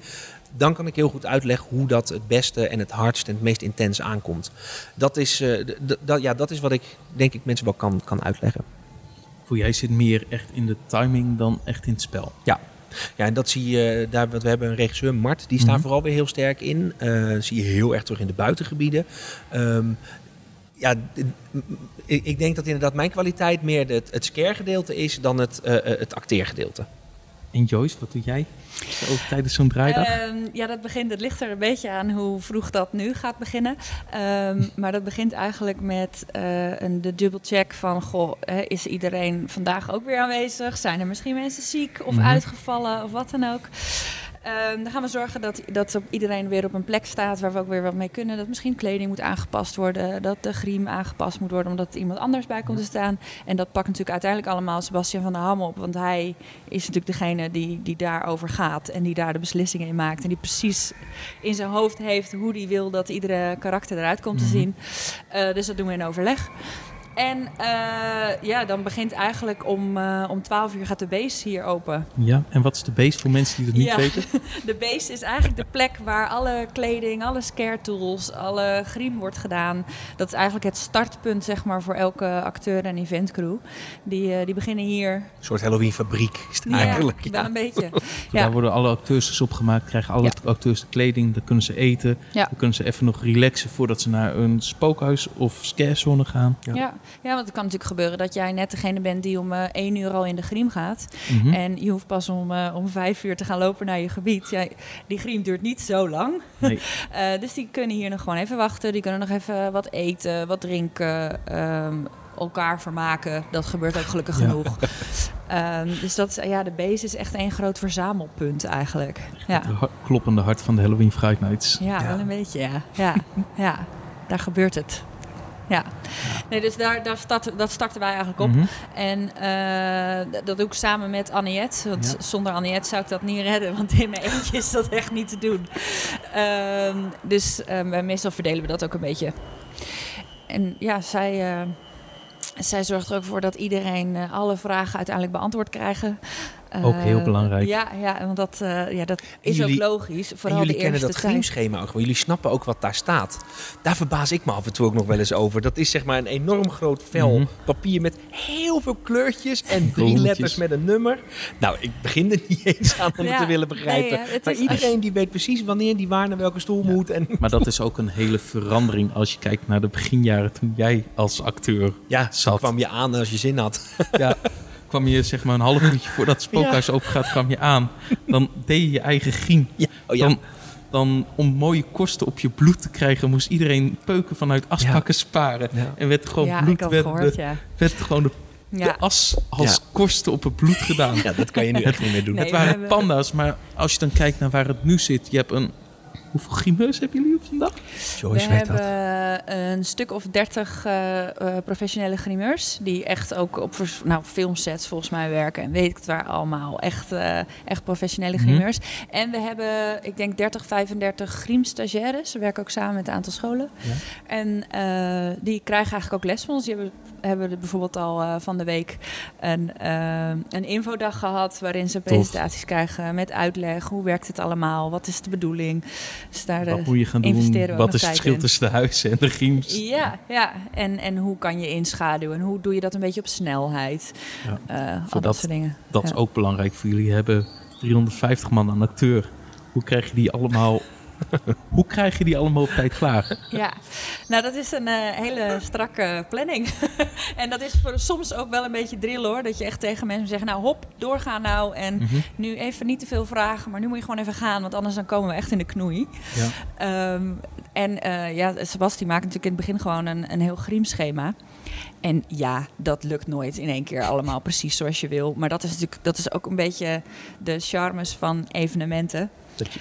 Dan kan ik heel goed uitleggen hoe dat het beste en het hardst en het meest intens aankomt. Dat is, eh, dat- ja, dat is wat ik denk ik mensen wel kan, kan uitleggen. Voor jij zit meer echt in de timing dan echt in het spel. Ja, en dat zie je daar. Want we hebben een regisseur, Mart, die staat Mhm. vooral weer heel sterk in. Eh, zie je heel erg terug in de buitengebieden. Ehm, ja, ik, denk dat inderdaad mijn kwaliteit meer het, het scare gedeelte is dan het, eh, eh, het acteergedeelte. En Joyce, wat doe jij zo tijdens zo'n draaidag? Ehm, ja, dat begint. Het ligt er een beetje aan hoe vroeg dat nu gaat beginnen. Ehm, maar dat begint eigenlijk met eh, een, de dubbelcheck van: goh, hè, is iedereen vandaag ook weer aanwezig? Zijn er misschien mensen ziek of Mhm. uitgevallen of wat dan ook? Ehm, dan gaan we zorgen dat, dat iedereen weer op een plek staat waar we ook weer wat mee kunnen. Dat misschien kleding moet aangepast worden, dat de griem aangepast moet worden omdat er iemand anders bij komt te staan. En dat pakt natuurlijk uiteindelijk allemaal Sebastian van der Ham op, want hij is natuurlijk degene die, die daarover gaat en die daar de beslissingen in maakt. En die precies in zijn hoofd heeft hoe hij wil dat iedere karakter eruit komt Mhm. te zien. Eh, dus dat doen we in overleg. En eh, ja, dan begint eigenlijk om, eh, om 12 uur gaat de base hier open. Ja, en wat is de base voor mensen die dat niet Ja. weten? De base is eigenlijk de plek waar alle kleding, alle scare tools, alle griem wordt gedaan. Dat is eigenlijk het startpunt zeg maar, voor elke acteur en eventcrew. Die, eh, die beginnen hier. Een soort Halloween fabriek is het Ja, eigenlijk. wel Ja. een beetje. Daar Ja. worden alle acteurs dus opgemaakt, krijgen alle acteurs de kleding, dan kunnen ze eten. Ja. Dan kunnen ze even nog relaxen voordat ze naar een spookhuis of scarezone gaan. Ja. Ja. Want het kan natuurlijk gebeuren dat jij net degene bent die om eh 1 uur al in de griem gaat. Mhm. En je hoeft pas om, eh, om 5 uur te gaan lopen naar je gebied. Ja, die griem duurt niet zo lang. Nee. Eh, dus die kunnen hier nog gewoon even wachten. Die kunnen nog even wat eten, wat drinken, ehm, elkaar vermaken. Dat gebeurt ook gelukkig Ja. genoeg. Ehm, dus dat is, ja, de base is echt één groot verzamelpunt eigenlijk. Ja, Het kloppende hart van de Halloween Fright Nights. ja, Ja. wel een beetje, ja. Ja, ja daar gebeurt het. Ja, nee, dus daar, daar start, dat starten wij eigenlijk op. Mhm. En eh, dat doe ik samen met Anniette. Want Ja. zonder Anniette zou ik dat niet redden. Want in mijn eentje is dat echt niet te doen. Ehm, dus ehm, meestal verdelen we dat ook een beetje. En ja, zij, eh, zij zorgt er ook voor dat iedereen eh, alle vragen uiteindelijk beantwoord krijgen. Ook heel Eh, belangrijk. Ja, ja want dat, eh, ja, dat is jullie- ook logisch. En Vooral jullie de kennen eerste dat griemschema ook gewoon. Jullie snappen ook wat daar staat. Daar verbaas ik me af en toe ook nog wel eens over. Dat is zeg maar een enorm groot vel Mhm. papier met heel veel kleurtjes en drie letters met een nummer. Nou, ik begin er niet eens aan om Ja, het te willen begrijpen. nee, ja, het maar is- iedereen die weet precies wanneer die waar naar welke stoel Ja. moet. En Maar dat is ook een hele verandering als je kijkt naar de beginjaren toen jij als acteur ja, Zat. kwam je aan als je zin had. ja, kwam je zeg maar een half uurtje voordat het spookhuis open gaat, kwam je aan. Dan deed je je eigen griem. Ja. Oh ja, Dan, dan om mooie kosten op je bloed te krijgen, moest iedereen peuken vanuit aspakken sparen. Ja. En werd gewoon Ja, bloed, werd, gehoord, de, ja. werd gewoon de, de Ja. as als Ja. kosten op het bloed gedaan. ja, dat kan je nu echt niet meer doen. Nee, het waren hebben- panda's, maar als je dan kijkt naar waar het nu zit, je hebt een... Hoeveel grimeurs hebben jullie op zo'n dag? Joyce we weet dat. hebben een stuk of dertig eh, eh, professionele grimeurs. Die echt ook op nou, filmsets volgens mij werken. En weet ik het waar allemaal. Echt, eh, echt professionele Mhm. grimeurs. En we hebben, ik denk 30, 35 griemstagiaires. Ze werken ook samen met een aantal scholen. Ja. En eh, die krijgen eigenlijk ook les van ons. Die hebben, hebben er bijvoorbeeld al eh, van de week een, eh, een infodag gehad. Waarin ze presentaties krijgen met uitleg. Hoe werkt het allemaal? Wat is de bedoeling? Dus daar, eh, Wat moet je gaan doen? we Wat is het verschil tussen de huizen en de griems? ja, ja. En, en hoe kan je inschaduwen? En hoe doe je dat een beetje op snelheid? Ja. Eh, al Voor dat, dat- soort dingen. Dat is ook belangrijk voor jullie. Hebben 350 man aan acteur. Hoe krijg je die allemaal Hoe krijg je die allemaal op tijd klaar? Ja, nou dat is een eh, hele strakke planning. en dat is voor, soms ook wel een beetje drill hoor. Dat je echt tegen mensen zegt, nou hop, doorgaan nou. En Mhm. nu even niet te veel vragen, maar nu moet je gewoon even gaan. Want anders dan komen we echt in de knoei. Ja. Ehm, en eh ja, Sebasti maakt natuurlijk in het begin gewoon een, een heel griemschema. En ja, dat lukt nooit in één keer allemaal precies zoals je wil. Maar dat is natuurlijk dat is ook een beetje de charmes van evenementen. Dat je,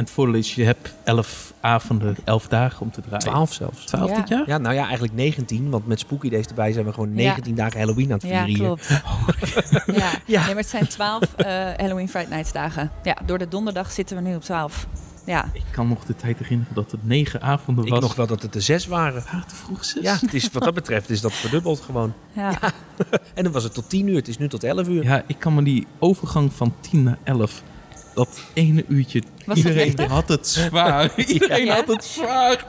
En het voordeel is, je hebt elf avonden, elf dagen om te draaien. 12 zelfs. Twaalf Ja. dit jaar? Ja, nou ja, eigenlijk 19. Want met Spooky Days erbij zijn we gewoon Ja. 19 dagen Halloween aan het Ja, vieren hier. klopt. ja. Ja. Nee, maar het zijn twaalf eh, Halloween Friday Nights dagen. Ja, door de donderdag zitten we nu op twaalf. Ja, Ik kan nog de tijd herinneren dat het negen avonden Ik was. nog wel dat het er zes waren. Het te vroeg zes? Ja, het is, wat dat betreft is dat verdubbeld gewoon. ja. En dan was het tot 10 uur. Het is nu tot 11 uur. Ja, ik kan me die overgang van 10 naar 11, dat ene uurtje, dat iedereen had het zwaar. iedereen Ja? had het zwaar.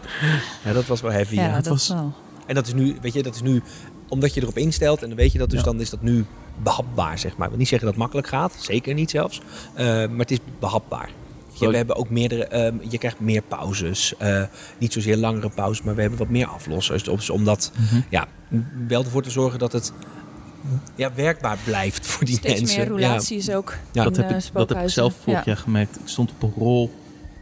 Ja, dat was wel heavy. ja, Ja. dat was- wel. En dat is nu, weet je, dat is nu, omdat je erop instelt en dan weet je dat, dus Ja. dan is dat nu behapbaar, zeg maar. Ik wil niet zeggen dat het makkelijk gaat, zeker niet zelfs. Eh, maar het is behapbaar. Je, we hebben ook meerdere, ehm, je krijgt meer pauzes. Eh, niet zozeer langere pauzes, maar we hebben wat meer aflossers. Dus om dat Mhm. ja, wel ervoor te zorgen dat het ja, werkbaar blijft voor die Steeds mensen. meer Ja. roulaties ook. Ja, dat, in, heb eh, ik, dat heb ik zelf vorig Ja. jaar gemerkt. Ik stond op een rol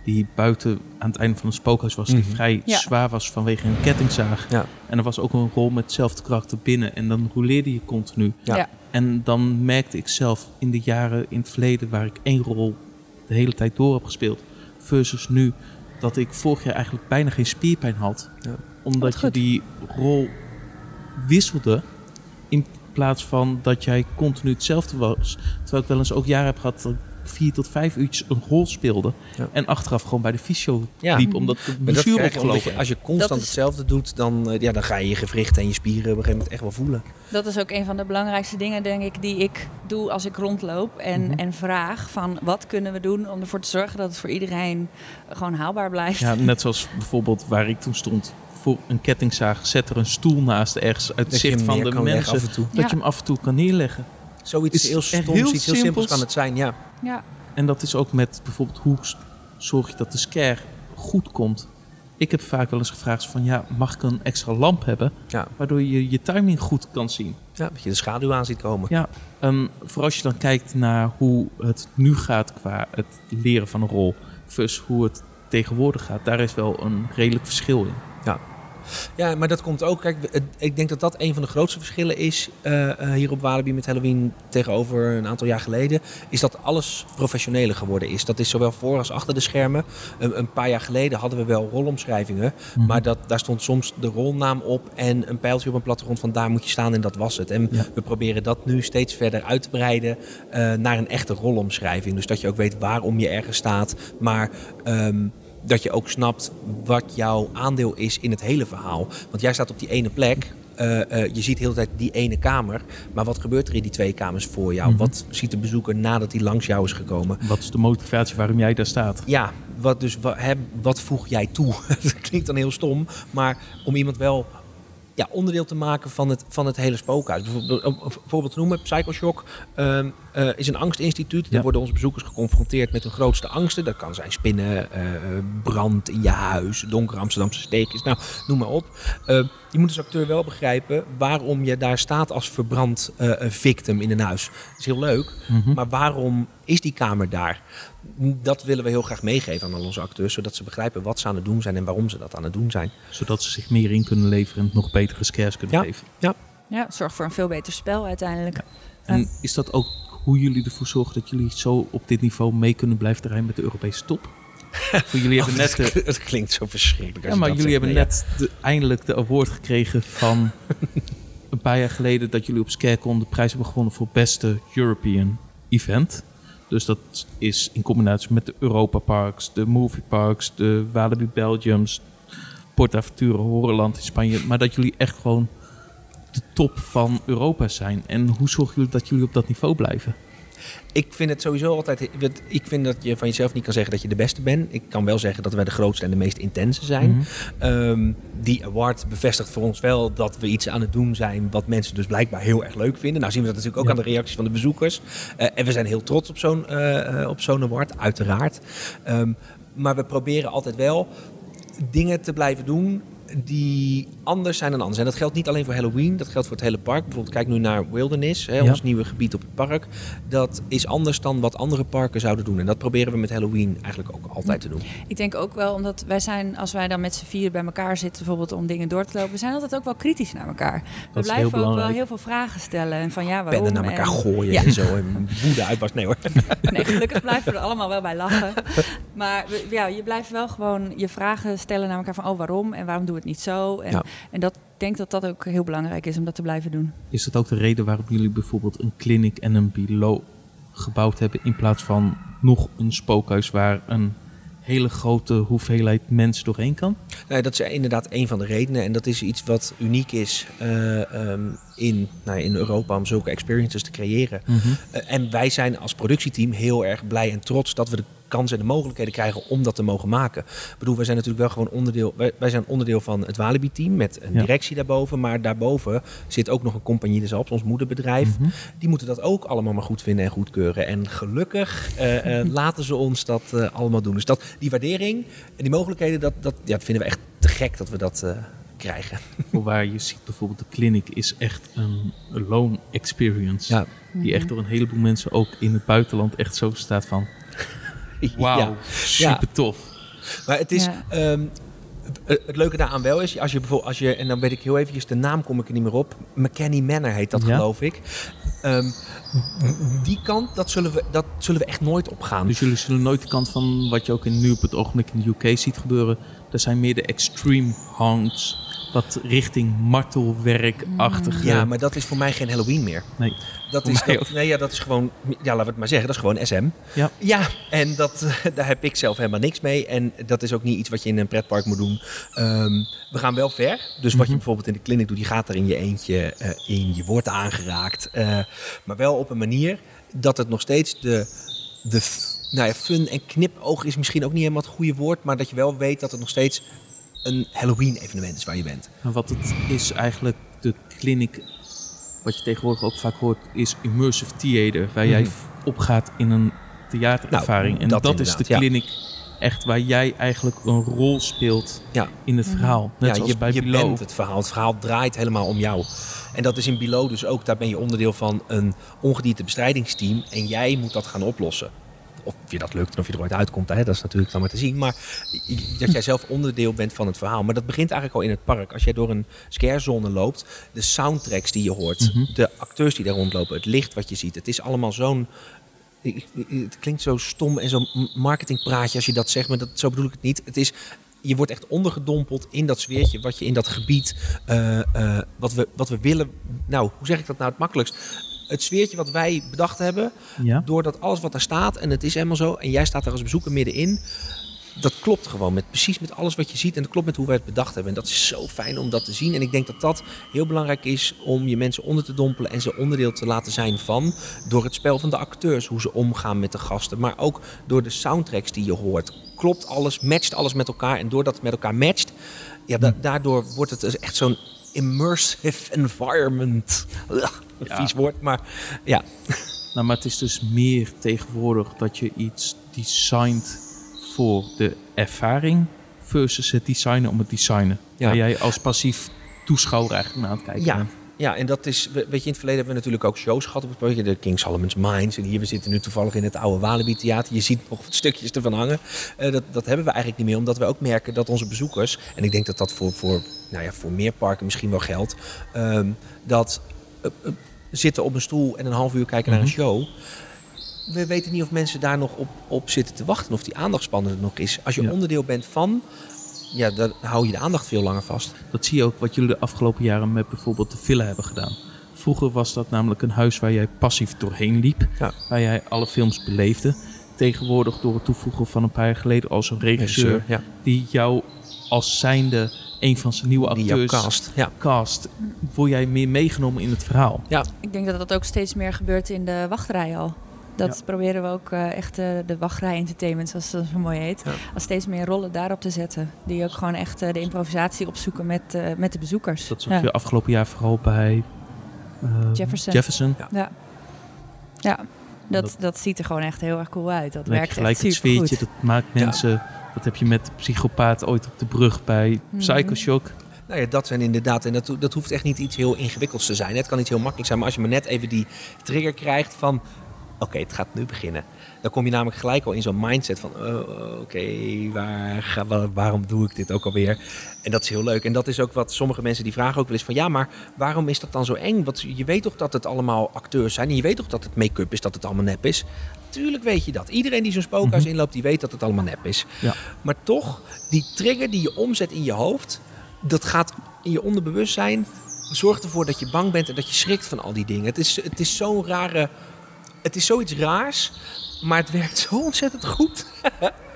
die buiten aan het einde van een spookhuis was. Die Mhm. vrij Ja. zwaar was vanwege een kettingzaag. Ja. En er was ook een rol met hetzelfde karakter binnen. En dan rouleerde je continu. Ja. Ja. En dan merkte ik zelf in de jaren in het verleden waar ik één rol de hele tijd door heb gespeeld. Versus nu dat ik vorig jaar eigenlijk bijna geen spierpijn had. Ja. Omdat je die rol wisselde plaats van dat jij continu hetzelfde was. Terwijl ik wel eens ook jaren heb gehad dat ik vier tot vijf uurtjes een rol speelde. Ja. En achteraf gewoon bij de fysio Ja. liep omdat de dat blessure opgelopen je, als je constant is- hetzelfde doet, dan, eh, ja, dan ga je je gewrichten en je spieren op een gegeven moment echt wel voelen. Dat is ook een van de belangrijkste dingen, denk ik, die ik doe als ik rondloop. En, Mhm. en vraag van wat kunnen we doen om ervoor te zorgen dat het voor iedereen gewoon haalbaar blijft. Ja, net zoals bijvoorbeeld waar ik toen stond. Voor een kettingzaag zet er een stoel naast ergens uit het zicht van de mensen. af en toe. Dat Ja. je hem af en toe kan neerleggen. Zoiets Is heel stoms, heel iets heel simpels simpels. kan het zijn, ja. Ja. En dat is ook met bijvoorbeeld hoe zorg je dat de scare goed komt. Ik heb vaak wel eens gevraagd van ja, mag ik een extra lamp hebben? Ja. Waardoor je je timing goed kan zien. ja. Dat je de schaduw aan ziet komen. Ja, ehm, voor als je dan kijkt naar hoe het nu gaat qua het leren van een rol. Versus hoe het tegenwoordig gaat. Daar is wel een redelijk verschil in. Ja, maar dat komt ook. Kijk, ik denk dat dat een van de grootste verschillen is eh, eh, hier op Walibi met Halloween tegenover een aantal jaar geleden. Is dat alles professioneler geworden is. Dat is zowel voor als achter de schermen. Een, een paar jaar geleden hadden we wel rolomschrijvingen. Mhm. Maar dat, daar stond soms de rolnaam op en een pijltje op een plattegrond van daar moet je staan en dat was het. En Ja. we proberen dat nu steeds verder uit te breiden eh, naar een echte rolomschrijving. Dus dat je ook weet waarom je ergens staat. Maar ehm, dat je ook snapt wat jouw aandeel is in het hele verhaal. Want jij staat op die ene plek. eh, eh, je ziet de hele tijd die ene kamer. Maar wat gebeurt er in die twee kamers voor jou? Mhm. Wat ziet de bezoeker nadat hij langs jou is gekomen? Wat is de motivatie waarom jij daar staat? Ja, wat, dus, wat, wat voeg jij toe? dat klinkt dan heel stom. Maar om iemand wel ja, onderdeel te maken van het, van het hele spookhuis. Bijvoorbeeld, om een voorbeeld te noemen, Psychoshock ehm, eh, is een angstinstituut. Ja. Daar worden onze bezoekers geconfronteerd met hun grootste angsten. Dat kan zijn spinnen, eh, brand in je huis, donkere Amsterdamse steekjes. Nou, noem maar op. Eh, je moet als acteur wel begrijpen waarom je daar staat als verbrand eh, victim in een huis. Dat is heel leuk, Mhm. maar waarom is die kamer daar? Dat willen we heel graag meegeven aan al onze acteurs, zodat ze begrijpen wat ze aan het doen zijn en waarom ze dat aan het doen zijn. Zodat ze zich meer in kunnen leveren en nog betere scares kunnen Ja. geven. ja, het zorgt voor een veel beter spel uiteindelijk. En is dat ook hoe jullie ervoor zorgen dat jullie zo op dit niveau mee kunnen blijven draaien met de Europese top? Voor jullie hebben net de, het klinkt zo verschrikkelijk. Ja, maar jullie zegt. hebben Nee, net de, eindelijk de award gekregen van een paar jaar geleden dat jullie op Scarecon de prijs hebben gewonnen voor beste European event. Dus dat is in combinatie met de Europa Parks, de Movie Parks, de Walibi Belgiums, PortAventura Horrorland in Spanje. Maar dat jullie echt gewoon de top van Europa zijn. En hoe zorgen jullie dat jullie op dat niveau blijven? Ik vind het sowieso altijd. Ik vind dat je van jezelf niet kan zeggen dat je de beste bent. Ik kan wel zeggen dat wij de grootste en de meest intense zijn. Mhm. Ehm, die award bevestigt voor ons wel dat we iets aan het doen zijn wat mensen dus blijkbaar heel erg leuk vinden. Nou zien we dat natuurlijk ook Ja. aan de reacties van de bezoekers. Eh, en we zijn heel trots op zo'n eh, eh, op zo'n award, uiteraard. Ehm, maar we proberen altijd wel dingen te blijven doen die anders zijn dan anders. En dat geldt niet alleen voor Halloween, dat geldt voor het hele park. Bijvoorbeeld kijk nu naar Wilderness, hè, Ja. ons nieuwe gebied op het park. Dat is anders dan wat andere parken zouden doen. En dat proberen we met Halloween eigenlijk ook altijd te doen. Ik denk ook wel, omdat wij zijn, als wij dan met z'n vier bij elkaar zitten, bijvoorbeeld om dingen door te lopen, we zijn altijd ook wel kritisch naar elkaar. We heel blijven ook wel heel veel vragen stellen. En van ja, waarom? Pennen naar elkaar En- gooien Ja. en zo. En woede uitbarst. Nee hoor. Nee, gelukkig blijven we er allemaal wel bij lachen. Maar we- ja, je blijft wel gewoon je vragen stellen naar elkaar van, oh waarom en waarom doen we het niet zo? En, Ja. en dat, ik denk dat dat ook heel belangrijk is om dat te blijven doen. Is dat ook de reden waarom jullie bijvoorbeeld een clinic en een bilo gebouwd hebben in plaats van nog een spookhuis waar een hele grote hoeveelheid mensen doorheen kan? Nee, dat is inderdaad een van de redenen. En dat is iets wat uniek is eh, ehm, in, nou, ja, in Europa om zulke experiences te creëren. Eh, en wij zijn als productieteam heel erg blij en trots dat we de kans en de mogelijkheden krijgen om dat te mogen maken. Ik bedoel, wij zijn natuurlijk wel gewoon onderdeel. Wij, wij zijn onderdeel van het Walibi-team met een Ja. directie daarboven. Maar daarboven zit ook nog een Compagnie des ons moederbedrijf. Mhm. Die moeten dat ook allemaal maar goed vinden en goedkeuren. En gelukkig eh, eh, laten ze ons dat eh, allemaal doen. Dus dat, die waardering en die mogelijkheden, dat, dat, ja, dat vinden we echt te gek dat we dat krijgen. Waar je ziet bijvoorbeeld de clinic is echt een alone experience. Ja. Die echt door een heleboel mensen ook in het buitenland echt zo staat van wauw, Ja. super tof. Maar het is. Ja. ehm, het leuke daaraan wel is, als je bijvoorbeeld, als je, en dan weet ik heel eventjes, de naam kom ik er niet meer op. McKenny Manor heet dat, Ja. geloof ik. Ehm, die kant, dat zullen, we, dat zullen we echt nooit opgaan. Dus jullie zullen nooit de kant van wat je ook in, nu op het ogenblik in de UK ziet gebeuren. Er zijn meer de extreme haunts. Wat richting martelwerkachtige. ja, maar dat is voor mij geen Halloween meer. Nee. Dat is, dat, nee, ja, dat is gewoon, ja, laten we het maar zeggen, dat is gewoon SM. Ja. Ja, en dat, daar heb ik zelf helemaal niks mee. En dat is ook niet iets wat je in een pretpark moet doen. Ehm, we gaan wel ver. Dus wat je Mhm. bijvoorbeeld in de clinic doet, die gaat er in je eentje eh, in. Je wordt aangeraakt. Eh, maar wel op een manier dat het nog steeds de, de nou ja, fun en knipoog is misschien ook niet helemaal het goede woord. Maar dat je wel weet dat het nog steeds een Halloween evenement is waar je bent. En wat het is eigenlijk, de clinic, wat je tegenwoordig ook vaak hoort, is immersive theater. Waar jij Mhm. opgaat in een theaterervaring. Nou, en dat dat, is de ja. clinic echt waar jij eigenlijk een rol speelt Ja. in het verhaal. Net ja, zoals je, bij je bent het verhaal. Het verhaal draait helemaal om jou. En dat is in Below dus ook. Daar ben je onderdeel van een ongediertebestrijdigingsteam. En jij moet dat gaan oplossen. Of je dat lukt en of je er ooit uitkomt, hè, dat is natuurlijk dan maar te zien. Maar dat jij zelf onderdeel bent van het verhaal. Maar dat begint eigenlijk al in het park. Als jij door een scarezone loopt, de soundtracks die je hoort, Mhm. de acteurs die daar rondlopen, het licht wat je ziet. Het is allemaal zo'n het klinkt zo stom en zo'n marketingpraatje als je dat zegt, maar dat, zo bedoel ik het niet. Het is, je wordt echt ondergedompeld in dat sfeertje wat je in dat gebied, eh, eh, wat, we, wat we willen. Nou, hoe zeg ik dat nou het makkelijkst? Het sfeertje wat wij bedacht hebben, Ja. doordat alles wat daar staat, en het is helemaal zo, en jij staat daar als bezoeker middenin, dat klopt gewoon met precies met alles wat je ziet en dat klopt met hoe wij het bedacht hebben. En dat is zo fijn om dat te zien. En ik denk dat dat heel belangrijk is om je mensen onder te dompelen en ze onderdeel te laten zijn van. Door het spel van de acteurs, hoe ze omgaan met de gasten, maar ook door de soundtracks die je hoort. Klopt alles, matcht alles met elkaar. En doordat het met elkaar matcht, ja, da- daardoor wordt het dus echt zo'n immersive environment. Een Ja. vies woord, maar ja. Nou, maar het is dus meer tegenwoordig dat je iets designt voor de ervaring versus het designen om het designen. Ja. Waar jij als passief toeschouwer eigenlijk naar aan het kijken Ja. bent. Ja, en dat is, we- weet je, in het verleden hebben we natuurlijk ook shows gehad op het project. De King Solomon's Mines. En hier, we zitten nu toevallig in het oude Walibi Theater. Je ziet nog wat stukjes ervan hangen. Eh, dat, dat hebben we eigenlijk niet meer, omdat we ook merken dat onze bezoekers... En ik denk dat dat voor, voor, nou ja, voor meer parken misschien wel geldt. ehm, dat eh, eh, zitten op een stoel en een half uur kijken naar een Mhm. show... We weten niet of mensen daar nog op, op zitten te wachten. Of die aandachtspannen er nog is. Als je Ja. onderdeel bent van... Ja, dan hou je de aandacht veel langer vast. Dat zie je ook wat jullie de afgelopen jaren met bijvoorbeeld de villa hebben gedaan. Vroeger was dat namelijk een huis waar jij passief doorheen liep. Ja. Waar jij alle films beleefde. Tegenwoordig door het toevoegen van een paar jaar geleden als een regisseur. ja. Die jou als zijnde een van zijn nieuwe acteurs cast. Ja. cast. Word jij meer meegenomen in het verhaal. Ik denk dat dat ook steeds meer gebeurt in de wachtrij al. Dat Ja. proberen we ook eh, echt eh, de wachtrij entertainment, zoals dat zo mooi heet. Ja. Als steeds meer rollen daarop te zetten. Die ook gewoon echt eh, de improvisatie opzoeken met, met de bezoekers. Dat zag Ja. je afgelopen jaar vooral bij Jefferson. Jefferson. Ja. Ja, ja. Dat, Dat- dat ziet er gewoon echt heel erg cool uit. Dat werkt gelijk echt het supergoed. sfeertje. Dat maakt mensen Dat heb je met de psychopaat ooit op de brug bij Mhm. Psychoshock. Nou ja, dat zijn inderdaad, en dat, dat hoeft echt niet iets heel ingewikkelds te zijn. Het kan iets heel makkelijk zijn, maar als je maar net even die trigger krijgt van, oké, het gaat nu beginnen. Dan kom je namelijk gelijk al in zo'n mindset van, oh, oké, waar waarom doe ik dit ook alweer? En dat is heel leuk. En dat is ook wat sommige mensen die vragen ook wel eens van, ja, maar waarom is dat dan zo eng? Want je weet toch dat het allemaal acteurs zijn en je weet toch dat het make-up is, dat het allemaal nep is? Tuurlijk weet je dat. Iedereen die zo'n spookhuis Mhm. inloopt, die weet dat het allemaal nep is. Ja. Maar toch, die trigger die je omzet in je hoofd, dat gaat in je onderbewustzijn, zorgt ervoor dat je bang bent en dat je schrikt van al die dingen. Het is, het is zo'n rare, het is zoiets raars, maar het werkt zo ontzettend goed.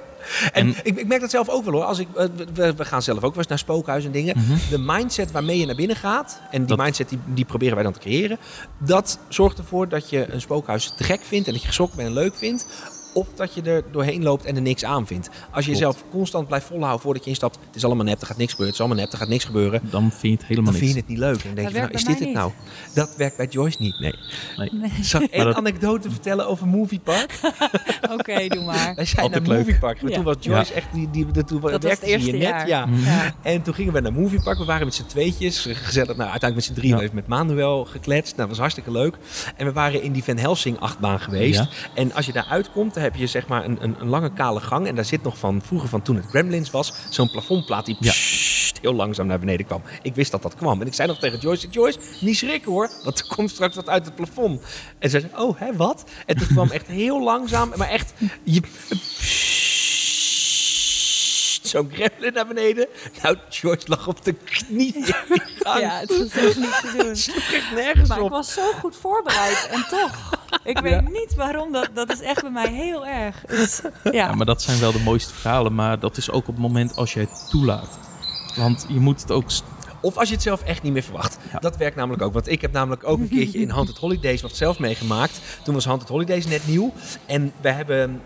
En, En- ik, ik merk dat zelf ook wel hoor. Als ik, eh, we, we gaan zelf ook wel eens naar spookhuizen en dingen. Mhm. De mindset waarmee je naar binnen gaat, en die Dat- mindset die, die proberen wij dan te creëren, dat zorgt ervoor dat je een spookhuis te gek vindt en dat je geschrokken bent en leuk vindt. Of dat je er doorheen loopt en er niks aan vindt. Als je Klopt. jezelf constant blijft volhouden voordat je instapt. Het is allemaal nep, er gaat niks gebeuren. Het is allemaal nep, er gaat niks gebeuren. Dan vind je het helemaal Dan vind je het niet leuk. En dan denk Dat je, nou, werkt is bij dit het nou? Dat werkt bij Joyce niet, nee. Nee. Zal ik één dat- anekdote vertellen over Movie Park? Oké, doe maar. Wij zijn Altijd naar leuk. Movie Park. Ja. Toen was Joyce echt... Die, die, die, toen was werkte het hier eerste net. jaar. Ja. Mhm. Ja. En toen gingen we naar Movie Park. We waren met z'n tweetjes. Gezellig, nou, uiteindelijk met z'n drieën Ja. even met Manuel gekletst. Nou, dat was hartstikke leuk. En we waren in die Van Helsing achtbaan geweest. Ja. En als je daar uitkomt, heb je zeg maar een, een, een lange kale gang. En daar zit nog van vroeger, van toen het Gremlins was, zo'n plafondplaat die Ja. pssst, heel langzaam naar beneden kwam. Ik wist dat dat kwam. En ik zei nog tegen Joyce, Joyce, niet schrikken hoor. Want er komt straks wat uit het plafond. En ze zei, oh hè, wat? En toen kwam echt heel langzaam, maar echt... Je, pssst, zo'n gremlin naar beneden. Nou, Joyce lag op de knieën. Ja, het is echt niet te doen. echt nergens Maar ik was zo goed voorbereid en toch. Ik weet niet waarom dat. Dat is echt bij mij heel erg. Het ja. Ja, maar dat zijn wel de mooiste verhalen. Maar dat is ook op het moment als je het toelaat. Want je moet het ook... Of als je het zelf echt niet meer verwacht. Ja. Dat werkt namelijk ook. Want ik heb namelijk ook een keertje in Haunted Holidays wat zelf meegemaakt. Toen was Haunted Holidays net nieuw. En we hebben...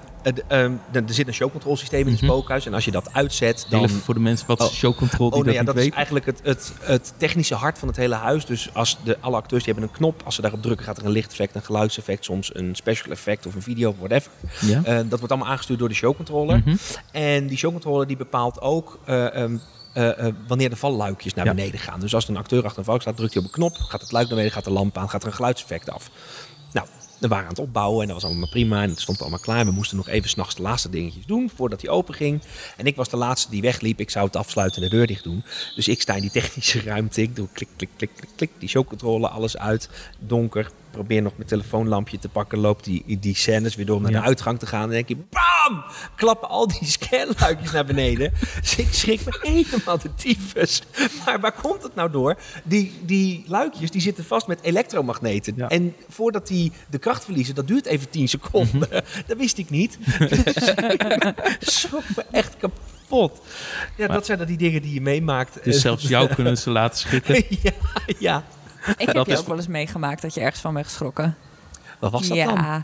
eh, ehm, er zit een showcontrolsysteem in het Mhm. spookhuis. En als je dat uitzet, dan... even voor de mensen wat is Oh. showcontrol die Oh nee, ja, dat dat is eigenlijk het, het, het technische hart van het hele huis. Dus als de, alle acteurs die hebben een knop. Als ze daarop drukken gaat er een lichteffect, een geluidseffect. Soms een special effect of een video, whatever. Ja? Eh, dat wordt allemaal aangestuurd door de showcontroller. Mhm. En die showcontroller die bepaalt ook eh, ehm, eh, eh, wanneer de valluikjes naar Ja. beneden gaan. Dus als er een acteur achter een valk staat, drukt hij op een knop, gaat het luik naar beneden, gaat de lamp aan, gaat er een geluidseffect af. We waren aan het opbouwen en dat was allemaal prima en het stond allemaal klaar. We moesten nog even s'nachts de laatste dingetjes doen voordat hij open ging. En ik was de laatste die wegliep. Ik zou het afsluiten en de deur dicht doen. Dus ik sta in die technische ruimte. Ik doe klik, klik, klik, klik, klik. Die showcontrole, alles uit. Donker. Probeer nog mijn telefoonlampje te pakken. Loopt die, die scènes weer door om naar Ja. de uitgang te gaan. En dan denk je, bam! Klappen al die scanluikjes naar beneden. Dus ik schrik me helemaal de tyfus. Maar waar komt het nou door? Die, die luikjes die zitten vast met elektromagneten. Ja. En voordat die de kracht verliezen, dat duurt even 10 seconden. Dat wist ik niet. Dus schrok me echt kapot. Ja, Maar- dat zijn dan die dingen die je meemaakt. Dus zelfs jou kunnen ze laten schrikken. ja, ja. Ik heb Dat je is- ook wel eens meegemaakt dat je ergens van bent geschrokken. Wat was dat ja. dan?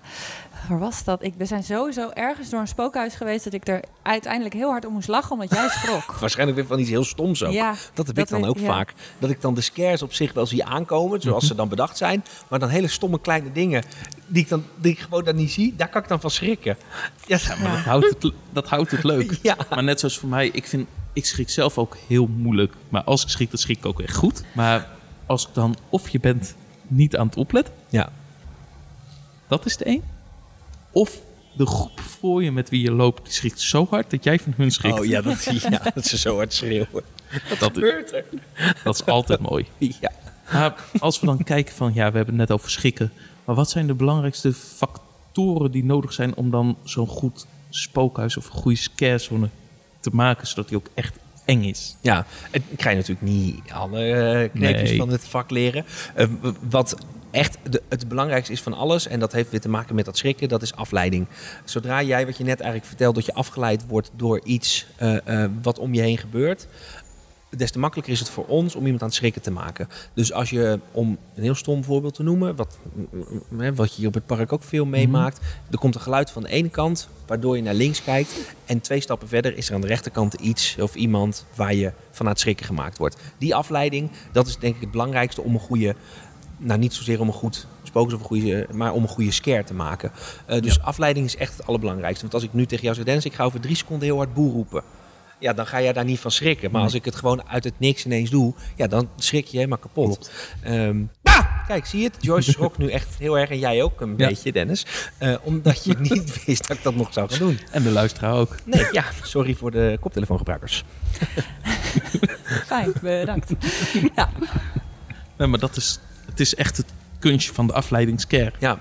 Waar was dat? Ik, we zijn sowieso ergens door een spookhuis geweest dat ik er uiteindelijk heel hard om moest lachen omdat jij schrok. Waarschijnlijk weer van iets heel stoms ook. Ja, Dat heb dat ik dan ook ja. vaak. Dat ik dan de scares op zich wel zie aankomen, zoals Mhm. ze dan bedacht zijn. Maar dan hele stomme kleine dingen die ik, dan, die ik gewoon dan niet zie, daar kan ik dan van schrikken. Ja, dat- Maar dat houdt, het, dat houdt het leuk. ja. Maar net zoals voor mij, ik vind, ik schrik zelf ook heel moeilijk. Maar als ik schrik, dan schrik ik ook echt goed. Maar als ik dan, of je bent niet aan het opletten, ja. dat is de één. Of de groep voor je met wie je loopt, die schrikt zo hard dat jij van hun schrikt. Oh ja, dat, ja, dat ze zo hard schreeuwen. Wat Dat- gebeurt er? Dat is altijd mooi. Ja. Maar als we dan kijken van, ja, we hebben het net over schrikken. Maar wat zijn de belangrijkste factoren die nodig zijn om dan zo'n goed spookhuis of een goede scarezone te maken, zodat die ook echt eng is? Ja, ik krijg natuurlijk niet alle eh, kneepjes Nee. van het vak leren. Eh, wat echt de, het belangrijkste is van alles, en dat heeft weer te maken met dat schrikken, dat is afleiding. Zodra jij, wat je net eigenlijk vertelt, dat je afgeleid wordt door iets eh, wat om je heen gebeurt, des te makkelijker is het voor ons om iemand aan het schrikken te maken. Dus als je, om een heel stom voorbeeld te noemen, wat, mm, mm, wat je hier op het park ook veel meemaakt, er komt een geluid van de ene kant, waardoor je naar links kijkt, en twee stappen verder is er aan de rechterkant iets of iemand waar je van aan het schrikken gemaakt wordt. Die afleiding, dat is denk ik het belangrijkste om een goede nou, niet zozeer om een goed spook, of een goede, maar om een goede scare te maken. Eh, dus afleiding is echt het allerbelangrijkste. Want als ik nu tegen jou zeg, Dennis, ik ga over drie seconden heel hard boer roepen. Ja, dan ga jij daar niet van schrikken. Maar als ik het gewoon uit het niks ineens doe, ja, dan schrik je helemaal kapot. Ehm, ah, kijk, zie je het? Joyce schrok nu echt heel erg. En jij ook een Ja. beetje, Dennis. Eh, omdat je niet wist dat ik dat nog zou gaan doen. En de luisteraar ook. Nee, ja, sorry voor de koptelefoongebruikers. Fijn, bedankt. ja. Nee, maar dat is, het is echt het kunstje van de afleidingscare. Ja.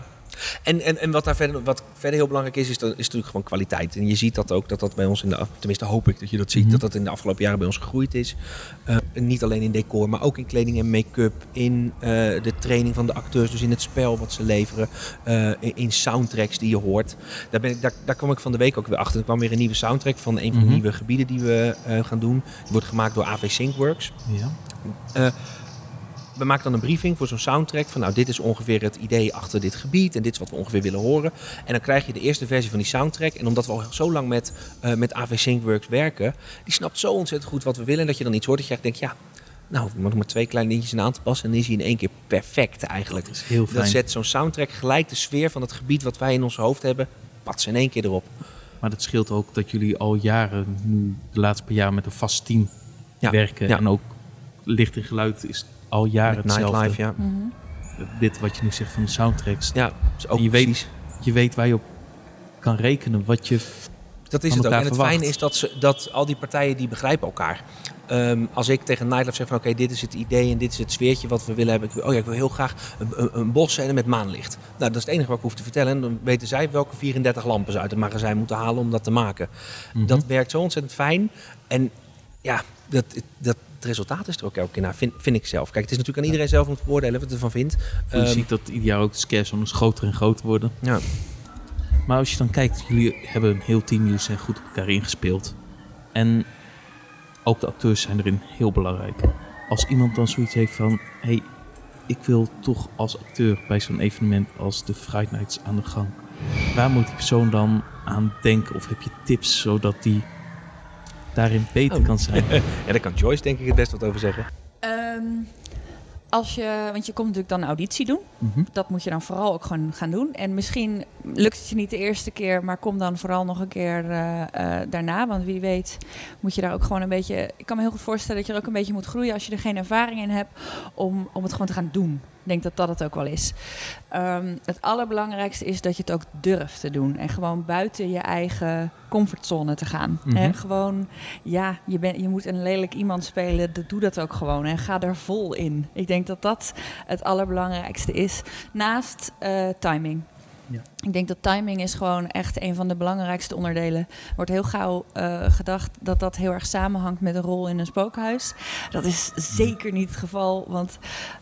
En, en, en wat daar verder, wat verder heel belangrijk is, is, dat, is natuurlijk gewoon kwaliteit. En je ziet dat ook, dat dat bij ons in de, tenminste hoop ik dat je dat ziet, Mhm. dat dat in de afgelopen jaren bij ons gegroeid is. Eh, niet alleen in decor, maar ook in kleding en make-up, in eh, de training van de acteurs, dus in het spel wat ze leveren, eh, in, in soundtracks die je hoort. Daar, ben ik, daar, daar kwam ik van de week ook weer achter. Er kwam weer een nieuwe soundtrack van een van de Mhm. nieuwe gebieden die we gaan doen. Die wordt gemaakt door AV Syncworks. Ja. We maken dan een briefing voor zo'n soundtrack. Van nou, dit is ongeveer het idee achter dit gebied. En dit is wat we ongeveer willen horen. En dan krijg je de eerste versie van die soundtrack. En omdat we al zo lang met, eh, met AV Syncworks werken. Die snapt zo ontzettend goed wat we willen. En dat je dan iets hoort dat je echt denkt, ja... Nou, we moeten maar twee kleine dingetjes in aan te passen. En dan is hij in één keer perfect eigenlijk. Dat is heel Dan fijn. zet zo'n soundtrack gelijk de sfeer van het gebied wat wij in ons hoofd hebben. Pats in één keer erop. Maar dat scheelt ook dat jullie al jaren, nu de laatste paar jaar, met een vast team Ja, werken. ja. En ook licht en geluid is al jaren Met hetzelfde. Nightlife, ja. Mhm. Dit wat je nu zegt van de soundtracks. Ja, je, weet, je weet waar je op kan rekenen. Wat je Dat is het ook. En het verwacht. fijne is dat, ze, dat al die partijen die begrijpen elkaar. Ehm, als ik tegen Nightlife zeg van oké, dit is het idee en dit is het sfeertje wat we willen hebben. Ik oh ja, ik wil heel graag een, een, een bos scène met maanlicht. Nou, dat is het enige wat ik hoef te vertellen. En dan weten zij welke 34 lampen ze uit het magazijn moeten halen om dat te maken. Mhm. Dat werkt zo ontzettend fijn. En ja, dat, dat, het resultaat is er ook elke keer naar, vind, vind ik zelf. Kijk, het is natuurlijk aan iedereen zelf om te beoordelen wat hij ervan vindt. je Ehm, ziet dat ieder jaar ook de scarezones groter en groter worden. ja. Maar als je dan kijkt, jullie hebben een heel team, jullie zijn goed op elkaar ingespeeld. En ook de acteurs zijn erin heel belangrijk. Als iemand dan zoiets heeft van, hey, ik wil toch als acteur bij zo'n evenement als de Fright Nights aan de gang. Waar moet die persoon dan aan denken? Of heb je tips zodat die daarin beter Oh. kan zijn? ja, daar kan Joyce denk ik het best wat over zeggen. Ehm, als je, want je komt natuurlijk dan auditie doen. Mhm. Dat moet je dan vooral ook gewoon gaan doen. En misschien lukt het je niet de eerste keer, maar kom dan vooral nog een keer eh, eh, daarna. Want wie weet moet je daar ook gewoon een beetje... Ik kan me heel goed voorstellen dat je er ook een beetje moet groeien als je er geen ervaring in hebt om, om het gewoon te gaan doen. Ik denk dat dat het ook wel is. Ehm, het allerbelangrijkste is dat je het ook durft te doen. En gewoon buiten je eigen comfortzone te gaan. Mhm. En gewoon, ja, je, bent je moet een lelijk iemand spelen. dat- Doe dat ook gewoon. En ga er vol in. Ik denk dat dat het allerbelangrijkste is. Naast eh, timing. Ja. Ik denk dat timing is gewoon echt een van de belangrijkste onderdelen. Er wordt heel gauw eh, gedacht dat dat heel erg samenhangt met een rol in een spookhuis. Dat is zeker niet het geval. Want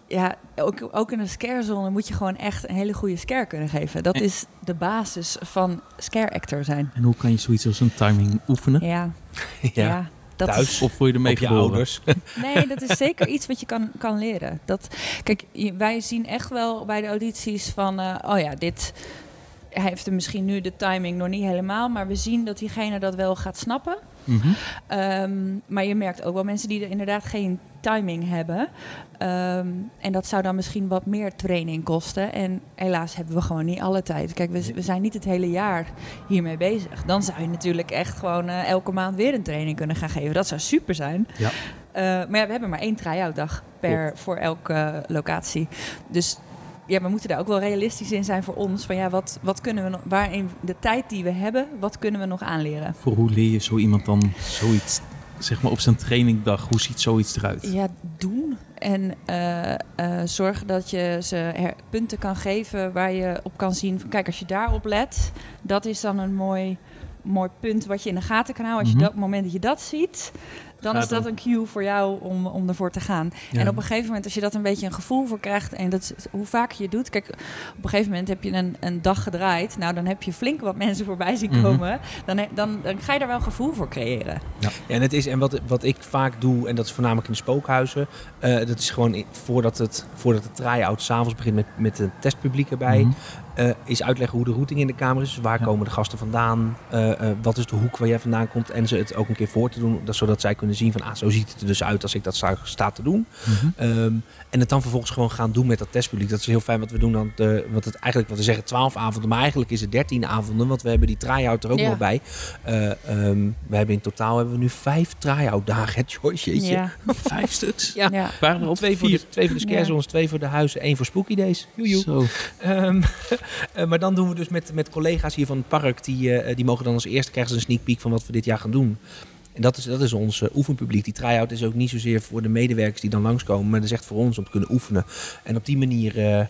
ja, ook, ook in een scarezone moet je gewoon echt een hele goede scare kunnen geven. Dat En- is de basis van scare actor zijn. En hoe kan je zoiets als een timing oefenen? Ja, ja. ja. Dat Thuis. is- Of je ermee Op je geboren? ouders. Nee, dat is zeker iets wat je kan, kan leren. Dat, kijk, wij zien echt wel bij de audities van... eh, oh ja, dit... Hij heeft er misschien nu de timing nog niet helemaal... maar we zien dat diegene dat wel gaat snappen. Mhm. Ehm, maar je merkt ook wel mensen die er inderdaad geen timing hebben. Ehm, en dat zou dan misschien wat meer training kosten. En helaas hebben we gewoon niet alle tijd. Kijk, we, we zijn niet het hele jaar hiermee bezig. Dan zou je natuurlijk echt gewoon eh, elke maand weer een training kunnen gaan geven. Dat zou super zijn. Ja. Eh, maar ja, we hebben maar één try-out dag per, voor elke eh, locatie. Dus ja, we moeten daar ook wel realistisch in zijn voor ons. Van ja, wat, wat kunnen we nog, waarin de tijd die we hebben, wat kunnen we nog aanleren? Voor hoe leer je zo iemand dan zoiets, zeg maar op zijn trainingdag, hoe ziet zoiets eruit? Ja, doen. En eh, eh, zorgen dat je ze punten kan geven waar je op kan zien. van, Kijk, als je daarop let, dat is dan een mooi, mooi punt wat je in de gaten kan houden. Als Mhm. je dat op het moment dat je dat ziet, dan is dat een cue voor jou om, om ervoor te gaan. Ja. En op een gegeven moment, als je dat een beetje een gevoel voor krijgt, en dat is, hoe vaak je het doet. Kijk, op een gegeven moment heb je een, een dag gedraaid. Nou, dan heb je flink wat mensen voorbij zien Mhm. komen. dan, dan, dan ga je daar wel een gevoel voor creëren. Ja, en, het is, en wat, wat ik vaak doe, en dat is voornamelijk in de spookhuizen, eh, dat is gewoon voordat het, voordat de try-out s'avonds begint met, met een testpubliek erbij, Mhm. Eh, is uitleggen hoe de routing in de kamer is. Dus waar Ja. komen de gasten vandaan? Eh, eh, wat is de hoek waar jij vandaan komt? En ze het ook een keer voor te doen, dat, zodat zij kunnen zien van, ah, zo ziet het er dus uit als ik dat sta, sta te doen. Mhm. Ehm, en het dan vervolgens gewoon gaan doen met dat testpubliek. Dat is heel fijn wat we doen. Dan de, wat het eigenlijk, wat we zeggen, 12 avonden. Maar eigenlijk is het 13 avonden. Want we hebben die try-out er ook Ja. nog bij. Eh, ehm, we hebben in totaal hebben we nu vijf try-out dagen. Het Joyce, jeetje. Ja. Vijf stuks. Ja. ja. Waren er Twee voor, de, twee voor de scare Ja. zones, twee voor de huizen, één voor Spooky Days. Joejoe. Zo. Ehm, eh, maar dan doen we dus met, met collega's hier van het park, die, eh, die mogen dan als eerste krijgen ze een sneak peek van wat we dit jaar gaan doen. En dat is, dat is ons eh, oefenpubliek. Die try-out is ook niet zozeer voor de medewerkers die dan langskomen, maar dat is echt voor ons om te kunnen oefenen. En op die manier eh,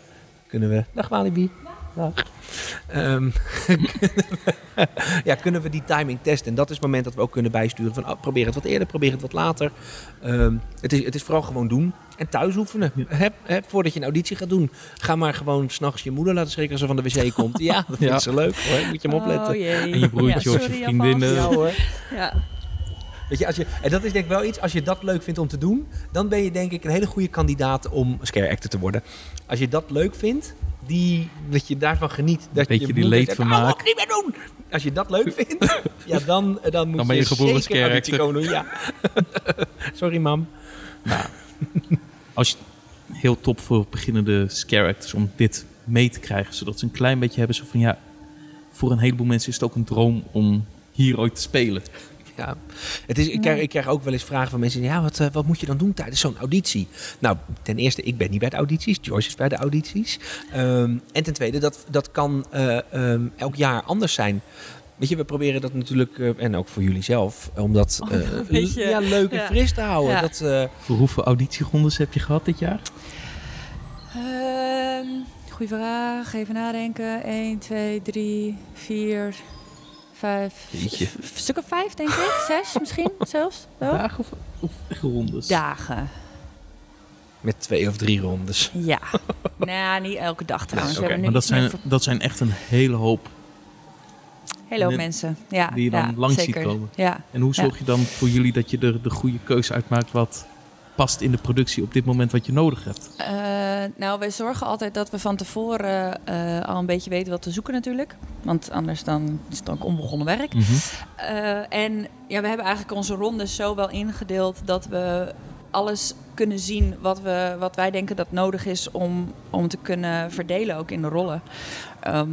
kunnen we. Dag Walibi. Dag. Ehm, kunnen we- ja, kunnen we die timing testen. En dat is het moment dat we ook kunnen bijsturen van oh, probeer het wat eerder, probeer het wat later. Ehm, het, is, het is vooral gewoon doen. En thuis oefenen. Heb, heb, voordat je een auditie gaat doen, ga maar gewoon s'nachts je moeder laten schrikken als ze van de wc komt. Ja, dat vindt Ja. ze leuk hoor. Moet je hem opletten. Oh, jee. En je broertje Ja, of je vriendinnen. Ja hoor. Ja. Weet je, als je, en dat is denk ik wel iets, als je dat leuk vindt om te doen, dan ben je denk ik een hele goede kandidaat om scare actor te worden. Als je dat leuk vindt, die, dat je daarvan geniet. Dat Beetje je die leedvermaak. "Nou, niet meer doen. Als je dat leuk vindt, ja, dan, dan moet Dan ben je geboren zeker komen doen. Ja. Sorry mam. Als je heel top voor beginnende scare actors om dit mee te krijgen, zodat ze een klein beetje hebben zo van ja, voor een heleboel mensen is het ook een droom om hier ooit te spelen. Ja, het is, ik, krijg, ik krijg ook wel eens vragen van mensen. Ja, wat, eh, wat moet je dan doen tijdens zo'n auditie? Nou, ten eerste, ik ben niet bij de audities. Joyce is bij de audities. Ehm, en ten tweede, dat, dat kan eh, ehm, elk jaar anders zijn. Weet je, we proberen dat natuurlijk, eh, en ook voor jullie zelf, om dat Oh, eh, een beetje, ja, leuk en ja. fris te houden. Ja. Dat, eh, Voor hoeveel auditierondes heb je gehad dit jaar? Ehm, goeie vraag. Even nadenken. 1, 2, 3, 4, 5. Jeetje. Stuk of 5, denk ik. 6 misschien zelfs. Wel? Dagen of, of rondes? Dagen. met twee of drie rondes. Ja. nou, niet elke dag trouwens. Maar dat zijn, dat zijn echt een hele hoop. Hele hoop En- mensen. Ja, die je dan ja, langs ziet komen. Ja. En hoe Ja. zorg je dan voor jullie dat je er de goede keuze uitmaakt wat past in de productie op dit moment wat je nodig hebt? Eh, nou, wij zorgen altijd dat we van tevoren eh, al een beetje weten wat te zoeken natuurlijk. Want anders dan is het ook onbegonnen werk. Eh, en ja, we hebben eigenlijk onze rondes zo wel ingedeeld dat we alles kunnen zien wat, we, wat wij denken dat nodig is om, om te kunnen verdelen ook in de rollen. Ehm,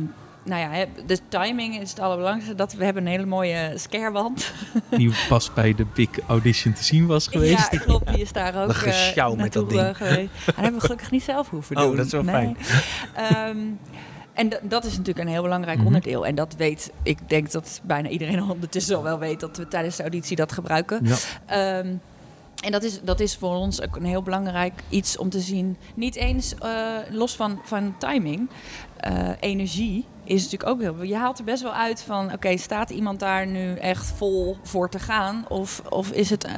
nou ja, de timing is het allerbelangrijkste. Dat we hebben een hele mooie scarewand. Die pas bij de Big Audition te zien was geweest. Ja, klopt. Die is daar ook eh, met dat ding. eh, geweest. En dat hebben we gelukkig niet zelf hoeven Oh, doen. dat is wel fijn. Ehm, en dat is natuurlijk een heel belangrijk Mhm. onderdeel. En dat weet, ik denk dat bijna iedereen ondertussen al wel weet dat we tijdens de auditie dat gebruiken. Ja. Ehm, en dat is, dat is voor ons ook een heel belangrijk iets om te zien. Niet eens eh, los van, van timing. eh, energie is natuurlijk ook heel... Je haalt er best wel uit van... Oké, staat iemand daar nu echt vol voor te gaan? Of, of is het eh,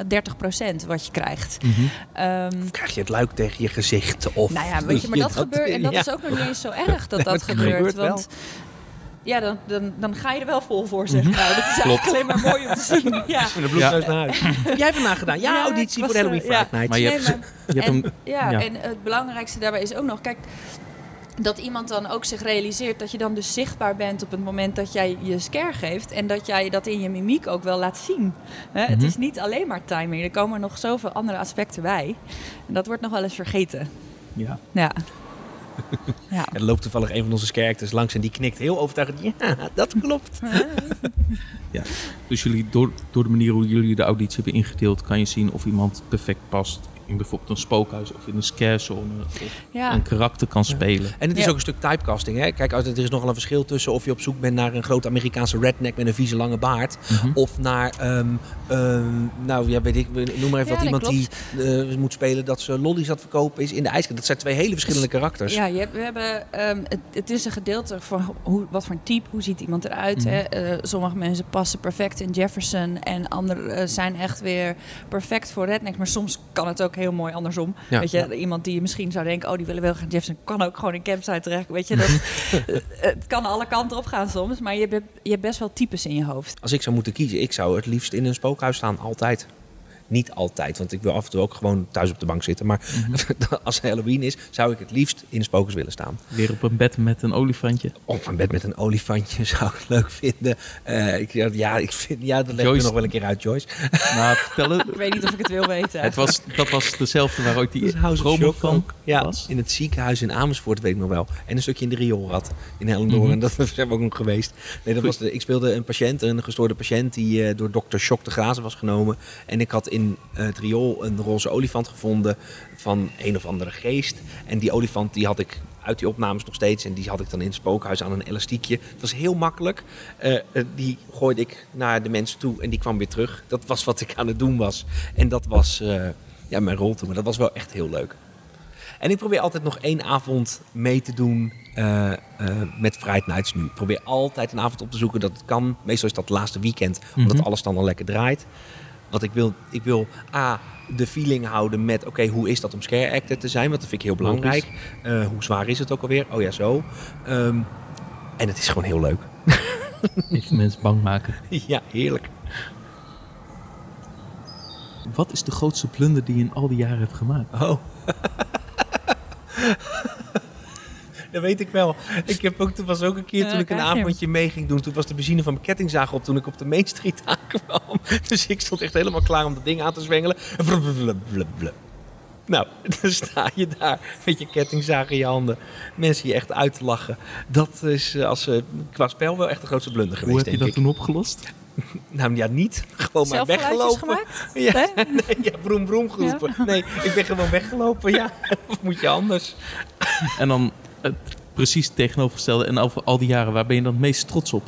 30% wat je krijgt? Mhm. Ehm, Of krijg je het luik tegen je gezicht? Of nou ja, weet je, maar dat, gebeurt... En dat ja. is ook nog niet eens zo erg dat dat gebeurt. gebeurt wel. want ja, dan, dan, dan ga je er wel vol voor, zeg. Nou, dat is Klopt. eigenlijk alleen maar mooi om te zien. Ja. Met een bloedneus naar huis. Heb jij vandaag gedaan? Ja, Ja, auditie voor de Halloween eh, ja. Fright Night. Maar je Nee, hebt, maar- je hebt en, hem, ja, ja. en het belangrijkste daarbij is ook nog, kijk, dat iemand dan ook zich realiseert dat je dan dus zichtbaar bent op het moment dat jij je scare geeft en dat jij dat in je mimiek ook wel laat zien. Hè, Het Mhm. is niet alleen maar timing, er komen nog zoveel andere aspecten bij. En dat wordt nog wel eens vergeten. ja. Ja. ja. Er loopt toevallig een van onze characters langs en die knikt heel overtuigend. Ja, dat klopt. Dus jullie, door, door de manier hoe jullie de auditie hebben ingedeeld, kan je zien of iemand perfect past in bijvoorbeeld een spookhuis of in een scarezone of ja. een karakter kan spelen. En het is Ja. ook een stuk typecasting. Hè? Kijk, er is nogal een verschil tussen of je op zoek bent naar een grote Amerikaanse redneck met een vieze lange baard. Mhm. Of naar, ehm, ehm, nou ja, weet ik, noem maar even Ja, wat iemand die eh, moet spelen dat ze lollies aan het verkopen is in de ijskast. Dat zijn twee hele verschillende karakters. Ja, je hebt, we hebben, ehm, het, het is een gedeelte van hoe, wat voor een type, hoe ziet iemand eruit. Mhm. hè? Eh, sommige mensen passen perfect in Jefferson en anderen eh, zijn echt weer perfect voor redneck. Maar soms kan het ook heel mooi andersom. Ja. Weet je, iemand die je misschien zou denken, oh die willen wel gaan Jefferson, kan ook gewoon in campsite terecht. Weet je, dat, eh, het kan alle kanten op gaan soms, maar je hebt, je hebt best wel types in je hoofd. Als ik zou moeten kiezen, ik zou het liefst in een spookhuis staan, altijd. Niet altijd, want ik wil af en toe ook gewoon thuis op de bank zitten. Maar als Halloween is, zou ik het liefst in de spokers willen staan. Weer op een bed met een olifantje. Op een bed met een olifantje zou ik leuk vinden. Eh, ik, ja, ik vind, ja, dat leg ik er nog wel een keer uit, Joyce. Nou, vertel het. Ik weet niet of ik het wil weten. Het was, dat was dezelfde waar ooit die promo Shock van. Ja, was. in het ziekenhuis in Amersfoort, weet ik nog wel. En een stukje in de rioolrad in Hellendoorn. Mhm. En dat zijn we ook nog geweest. Nee, dat was de, ik speelde een patiënt, een gestoorde patiënt... die eh, door dokter Shock te grazen was genomen. En ik had in eh, het riool een roze olifant gevonden van een of andere geest. En die olifant die had ik uit die opnames nog steeds. En die had ik dan in het spookhuis aan een elastiekje. Het was heel makkelijk. Eh, eh, die gooide ik naar de mensen toe en die kwam weer terug. Dat was wat ik aan het doen was. En dat was ja, mijn rol toen. Maar dat was wel echt heel leuk. En ik probeer altijd nog één avond mee te doen met Fright Nights nu. Ik probeer altijd een avond op te zoeken dat het kan. Meestal is dat het laatste weekend, omdat Mhm. alles dan al lekker draait. Want ik wil, ik wil A, de feeling houden met... oké, hoe is dat om scare actor te zijn? Want dat vind ik heel belangrijk. Eh, hoe zwaar is het ook alweer? Oh ja, zo. Ehm, en het is gewoon heel leuk. Even mensen bang maken. ja, heerlijk. Wat is de grootste blunder die je in al die jaren hebt gemaakt? Oh. Dat weet ik wel. Ik heb ook, toen was ook een keer toen ik een avondje mee ging doen. Toen was de benzine van mijn kettingzaag op toen ik op de Main Street aankwam. Dus ik stond echt helemaal klaar om dat ding aan te zwengelen. Nou, dan sta je daar met je kettingzaag in je handen. Mensen je echt uit te lachen. Dat is eh, als, eh, qua spel wel echt de grootste blunder Hoe geweest, heb je dat ik. toen opgelost? Nou ja, niet. Gewoon maar Zelf weggelopen. gemaakt? Ja, Nee? nee, ja, broem broem geroepen. Nee, ik ben gewoon weggelopen. Ja, of moet je anders? En dan het precies tegenovergestelde. En over al die jaren, waar ben je dan het meest trots op?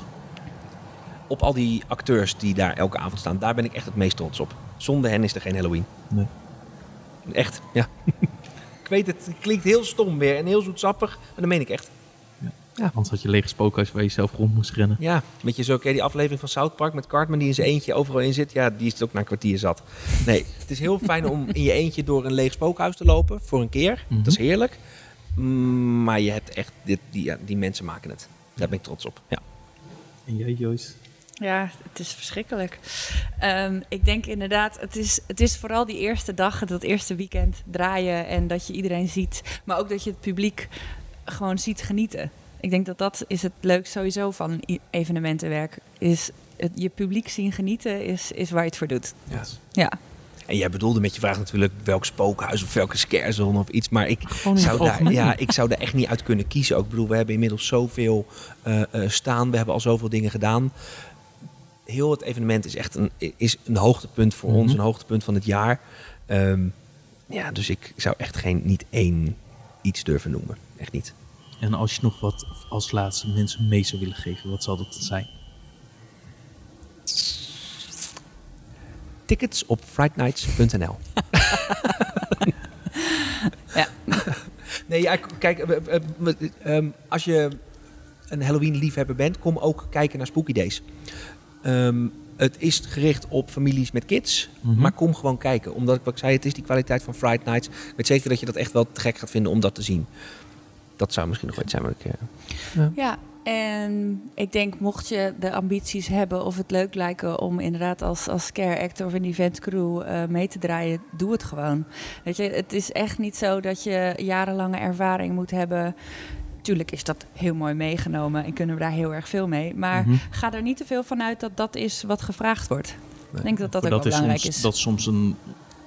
op al die acteurs die daar elke avond staan, daar ben ik echt het meest trots op. Zonder hen is er geen Halloween. Nee. Echt, ja. ik weet het, het klinkt heel stom weer en heel zoetsappig, maar dat meen ik echt. Anders had je lege spookhuis waar je zelf rond moest rennen. Ja, met je zo, je die aflevering van South Park met Cartman die in zijn eentje overal in zit? Ja, die is ook na een kwartier zat. Nee, het is heel fijn om in je eentje door een leeg spookhuis te lopen, voor een keer. Mhm. Dat is heerlijk. Mm, Maar je hebt echt, dit, die, ja, die mensen maken het. Daar ben ik trots op. Ja. En jij, Joyce? Ja, het is verschrikkelijk. Ehm, ik denk inderdaad, het is, het is vooral die eerste dag, dat eerste weekend draaien en dat je iedereen ziet. Maar ook dat je het publiek gewoon ziet genieten. Ik denk dat dat is het leuk sowieso van evenementenwerk. Is het, je publiek zien genieten is, is waar je het voor doet. Ja. Ja. En jij bedoelde met je vraag natuurlijk welk spookhuis of welke scarezone of iets. Maar ik zou, daar, ja, ik zou daar echt niet uit kunnen kiezen. Ook, ik bedoel, we hebben inmiddels zoveel eh, eh, staan. We hebben al zoveel dingen gedaan. Heel het evenement is echt een, is een hoogtepunt voor ons. Mhm. Een hoogtepunt van het jaar. Ehm, ja, dus ik zou echt geen, niet één iets durven noemen. Echt niet. En als je nog wat als laatste mensen mee zou willen geven, wat zal dat zijn? Tickets op frightnights.nl Ja. Nee, ja, kijk, eh, eh, eh, ehm, als je een Halloween-liefhebber bent, kom ook kijken naar Spooky Days. Ehm, het is gericht op families met kids, Mhm. maar kom gewoon kijken. Omdat ik wat ik zei, het is die kwaliteit van Friday Nights. Ik weet zeker dat je dat echt wel te gek gaat vinden om dat te zien. Dat zou misschien nog wel iets zijn wat ik... eh, Ja, en ik denk mocht je de ambities hebben of het leuk lijken om inderdaad als, als scare actor of een event crew eh, mee te draaien, doe het gewoon. Weet je, het is echt niet zo dat je jarenlange ervaring moet hebben. Tuurlijk is dat heel mooi meegenomen en kunnen we daar heel erg veel mee. Maar Mhm. ga er niet te veel van uit dat dat is wat gevraagd wordt. Ik denk dat dat ook wel is belangrijk soms, is. Dat is soms een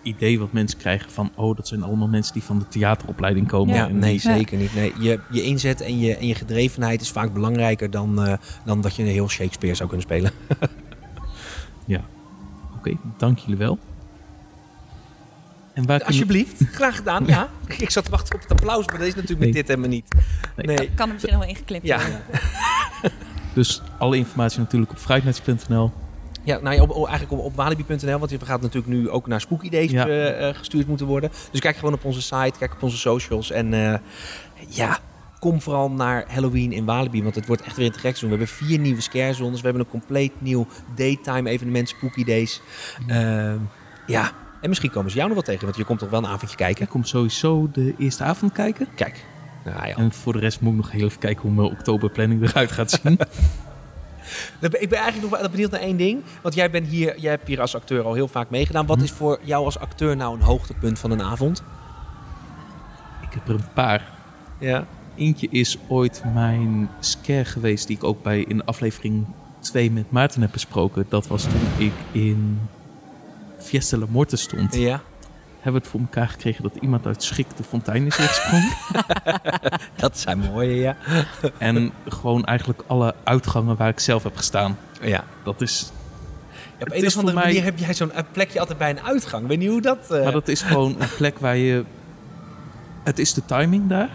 idee wat mensen krijgen van... oh, dat zijn allemaal mensen die van de theateropleiding komen. Ja, En nee, die- zeker niet. Nee, je, je inzet en je, en je gedrevenheid is vaak belangrijker dan, eh, dan dat je een heel Shakespeare zou kunnen spelen. Ja. Oké, dank jullie wel. En waar kunnen- Alsjeblieft, graag gedaan. Ja. Ik zat te wachten op het applaus, maar dat is natuurlijk met dit helemaal niet. Nee. Nee. Kan er misschien nog wel ingeklipt Ja. worden. Dus alle informatie natuurlijk op fruitnets.nl. Ja, nou ja, op, op- eigenlijk op, op walibi.nl, want je gaat natuurlijk nu ook naar Spooky Days Ja. eh, eh, gestuurd moeten worden. Dus kijk gewoon op onze site, kijk op onze socials en eh, ja, kom vooral naar Halloween in Walibi, want het wordt echt weer een gek. We hebben vier nieuwe scare zones, we hebben een compleet nieuw daytime evenement Spooky Days. Ehm, ja, en misschien komen ze jou nog wel tegen, want je komt toch wel een avondje kijken. Ik kom sowieso de eerste avond kijken. Kijk, nou ja. En voor de rest moet ik nog heel even kijken hoe mijn oktoberplanning eruit gaat zien. Ik ben eigenlijk nog wel benieuwd naar één ding. Want jij, bent hier, jij hebt hier als acteur al heel vaak meegedaan. Wat Hm. is voor jou als acteur nou een hoogtepunt van een avond? Ik heb er een paar. Ja. Eentje is ooit mijn scare geweest, die ik ook bij in aflevering 2 met Maarten heb besproken. Dat was toen ik in Fiesta La Morte stond. Ja. Hebben we het voor elkaar gekregen dat iemand uit schrik de fontein is ingesprongen. Dat zijn mooie, ja. en gewoon eigenlijk alle uitgangen waar ik zelf heb gestaan. Ja. Dat is, op Het een is of andere mij- manier heb jij zo'n plekje altijd bij een uitgang. Ik weet niet hoe dat... eh, maar dat is gewoon een plek waar je... Het is de timing daar.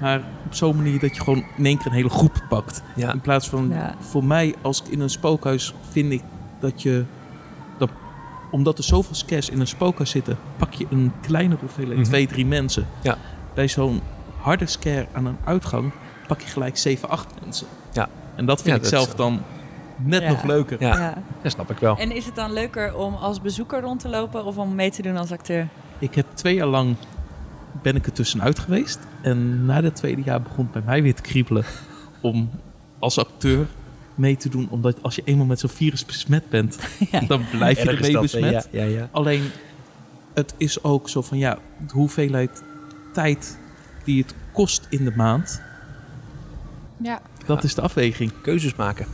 Maar op zo'n manier dat je gewoon in één keer een hele groep pakt. ja. In plaats van, Ja. voor mij, als ik in een spookhuis vind ik dat je, dat, omdat er zoveel scares in een spookhuis zitten, pak je een kleinere hoeveelheid, Mhm. twee, drie mensen. Ja. Bij zo'n harde scare aan een uitgang pak je gelijk zeven, acht mensen. Ja. En dat vind Ja, ik dat zelf is- dan net Ja. nog leuker. Ja. Ja. dat snap ik wel. En is het dan leuker om als bezoeker rond te lopen of om mee te doen als acteur? Ik heb twee jaar lang ben ik er tussenuit geweest. En na het tweede jaar begon het bij mij weer te kriebelen om als acteur mee te doen. Omdat als je eenmaal met zo'n virus besmet bent, Ja. dan blijf je ermee besmet. Ja, ja, ja. Alleen, het is ook zo van ja, de hoeveelheid tijd die het kost in de maand, Ja. dat is de afweging. Keuzes maken.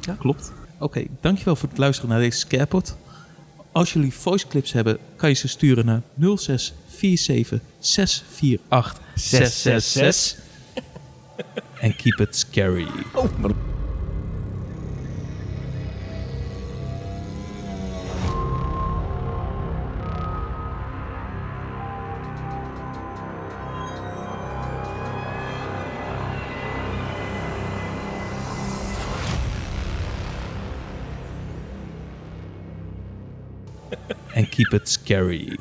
Ja, klopt. Oké, dankjewel voor het luisteren naar deze Scarepot. Als jullie voice clips hebben, kan je ze sturen naar 0647 648 666. En keep it scary. Oh, keep it scary.